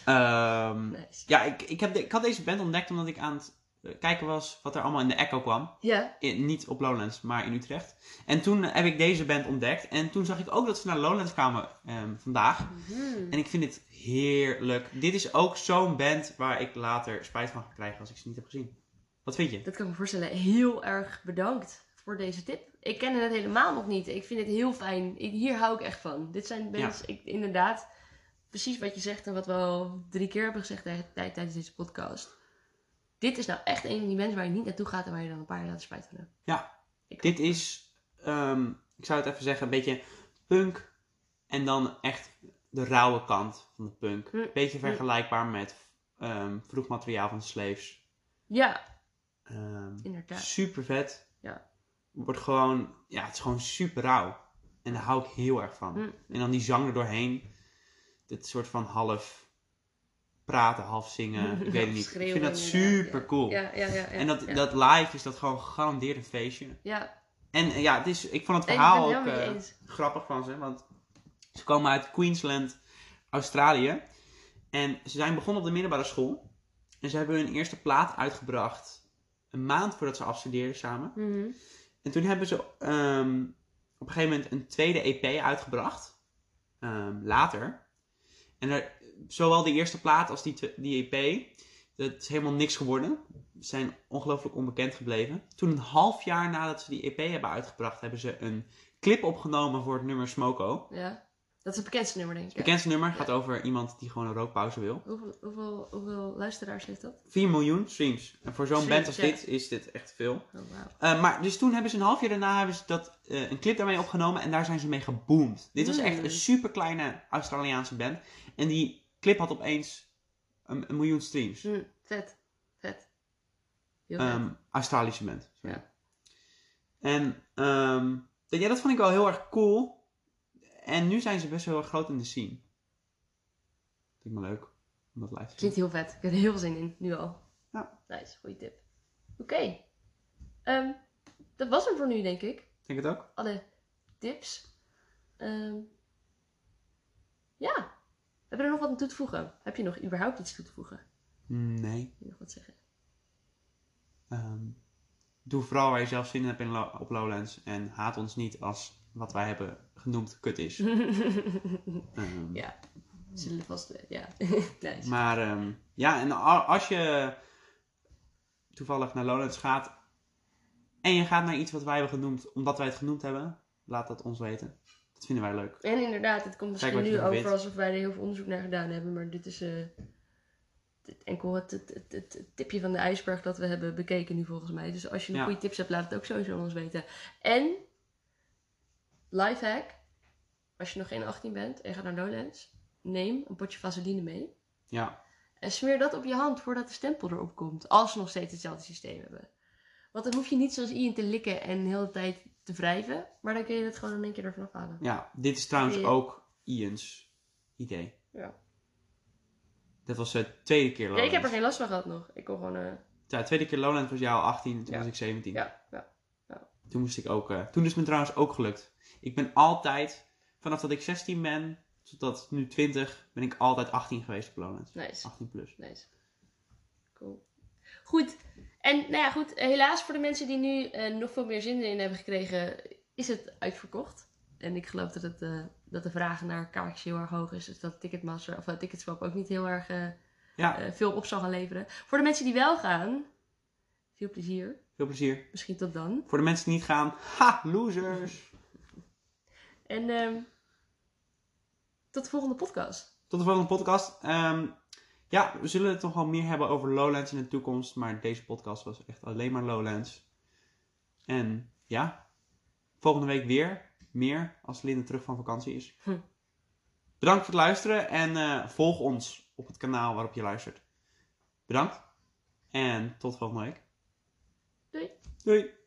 Ehm, Nice. ja, ik, ik, heb de- ik had deze band ontdekt omdat ik aan het eh, kijken was wat er allemaal in de Echo kwam. Ja. In- niet op Lowlands, maar in Utrecht. En toen heb ik deze band ontdekt. En toen zag ik ook dat ze naar Lowlands kwamen ehm, vandaag. Mhm. En ik vind dit heerlijk. Dit is ook zo'n band waar ik later spijt van ga krijgen als ik ze niet heb gezien. Wat vind je? Dat kan ik me voorstellen. Heel erg bedankt voor deze tip. Ik ken het helemaal nog niet. Ik vind het heel fijn. Ik- hier hou ik echt van. Dit zijn bands, ik, inderdaad, precies wat je zegt en wat we al drie keer hebben gezegd tij- tij- tijdens deze podcast. Dit is nou echt een van die bands waar je niet naartoe gaat en waar je dan een paar jaar later spijt van hebt. Ja, Ik dit is, ehm, ik zou het even zeggen, een beetje punk. En dan echt de rauwe kant van de punk. Hm. Beetje vergelijkbaar met ehm, vroeg materiaal van Slaves. Ja, Ehm, inderdaad. super vet. Wordt gewoon, ja, het is gewoon super rauw. En daar hou ik heel erg van. Hm. En dan die zang er doorheen. Dit soort van half praten, half zingen. Ik weet het niet. Ik vind dat super ja. cool. Ja, ja, En dat, dat live is dat gewoon gegarandeerd een feestje. Ja, En eh, ja, het is, ik vond het verhaal ook eh, grappig van ze. Want ze komen uit Queensland, Australië. En ze zijn begonnen op de middelbare school. En ze hebben hun eerste plaat uitgebracht een maand voordat ze afstudeerden samen. Mhm. En toen hebben ze ehm, op een gegeven moment een tweede EP uitgebracht. Ehm, later. En zowel die eerste plaat als die, die EP, dat is helemaal niks geworden. Ze zijn ongelooflijk onbekend gebleven. Toen een half jaar nadat ze die EP hebben uitgebracht, hebben ze een clip opgenomen voor het nummer Smoko. ja. Dat is het bekendste nummer, denk ik. Het bekendste nummer gaat over iemand die gewoon een rookpauze wil. Hoeveel, hoeveel, hoeveel luisteraars heeft dat? 4 miljoen streams. En voor zo'n band als ja. dit is dit echt veel. Oh. Eh, maar dus toen hebben ze een half jaar daarna hebben ze dat, eh, een clip daarmee opgenomen en daar zijn ze mee geboomd. Dit was echt een super kleine Australiaanse band. En die clip had opeens een, een miljoen streams. Hm, vet. Vet. Heel vet. Ehm, Australische band. sorry. Ja. En dat- ja, dat vond ik wel heel erg cool. En nu zijn ze best wel groot in de scene. Vind ik me leuk om dat live te zien. Klinkt heel vet. Ik heb er heel veel zin in, nu al. Ja. Nice, goede tip. Oké. Ehm, dat was hem voor nu, denk ik. Denk het ook? Alle tips. Ehm, ja. Heb je er nog wat aan toe te voegen? Heb je nog überhaupt iets toe te voegen? Nee. Wil je nog wat zeggen? Ehm, doe vooral waar je zelf zin in hebt in op Lowlands. En haat ons niet als wat wij hebben genoemd kut is. (laughs) Ehm, ja. Zullen we vast... Ja. (laughs) nice. Maar ehm, ja, en als je toevallig naar Lowlands gaat en je gaat naar iets wat wij hebben genoemd, omdat wij het genoemd hebben, laat dat ons weten. Dat vinden wij leuk. En inderdaad, het komt misschien nu over alsof wij er heel veel onderzoek naar gedaan hebben. Maar dit is eh, enkel het, het, het, tipje van de ijsberg dat we hebben bekeken nu volgens mij. Dus als je nog Ja. goede tips hebt, laat het ook sowieso aan ons weten. En, lifehack, als je nog geen 18 bent en je gaat naar Lowlands, neem een potje vaseline mee. Ja, En smeer dat op je hand voordat de stempel erop komt. Als we nog steeds hetzelfde systeem hebben. Want dan hoef je niet zoals Ian te likken en de hele tijd te wrijven. Maar dan kun je het gewoon in één keer ervan afhalen. ja dit is trouwens Ja. ook Ian's idee. Ja. Dat was de tweede keer Ja, Lowlands. ik heb er geen last van gehad nog. Ik kon gewoon... eh, Ja, de tweede keer Lowlands was jou 18 en toen Ja. was ik 17. ja, ja. Toen moest ik ook. eh, toen is het me trouwens ook gelukt. Ik ben altijd, vanaf dat ik 16 ben tot nu 20, ben ik altijd 18 geweest op Lowlands. Nice. 18 plus. Nice. Cool. Goed. En nou ja, goed. Helaas voor de mensen die nu eh, nog veel meer zin in hebben gekregen, is het uitverkocht. En ik geloof dat, het, eh, dat de vraag naar kaartjes heel erg hoog is. Dus dat Ticketmaster of uh, Ticketswap ook niet heel erg Ja, veel op zal gaan leveren. Voor de mensen die wel gaan, veel plezier. veel plezier. Misschien tot dan. Voor de mensen die niet gaan, ha, losers. En ehm, tot de volgende podcast. Tot de volgende podcast. Ehm, ja, we zullen het nog wel meer hebben over Lowlands in de toekomst. Maar deze podcast was echt alleen maar Lowlands. En ja, volgende week weer meer als Linde terug van vakantie is. Hm. Bedankt voor het luisteren en eh, volg ons op het kanaal waarop je luistert. Bedankt en tot volgende week. Doei. Doei.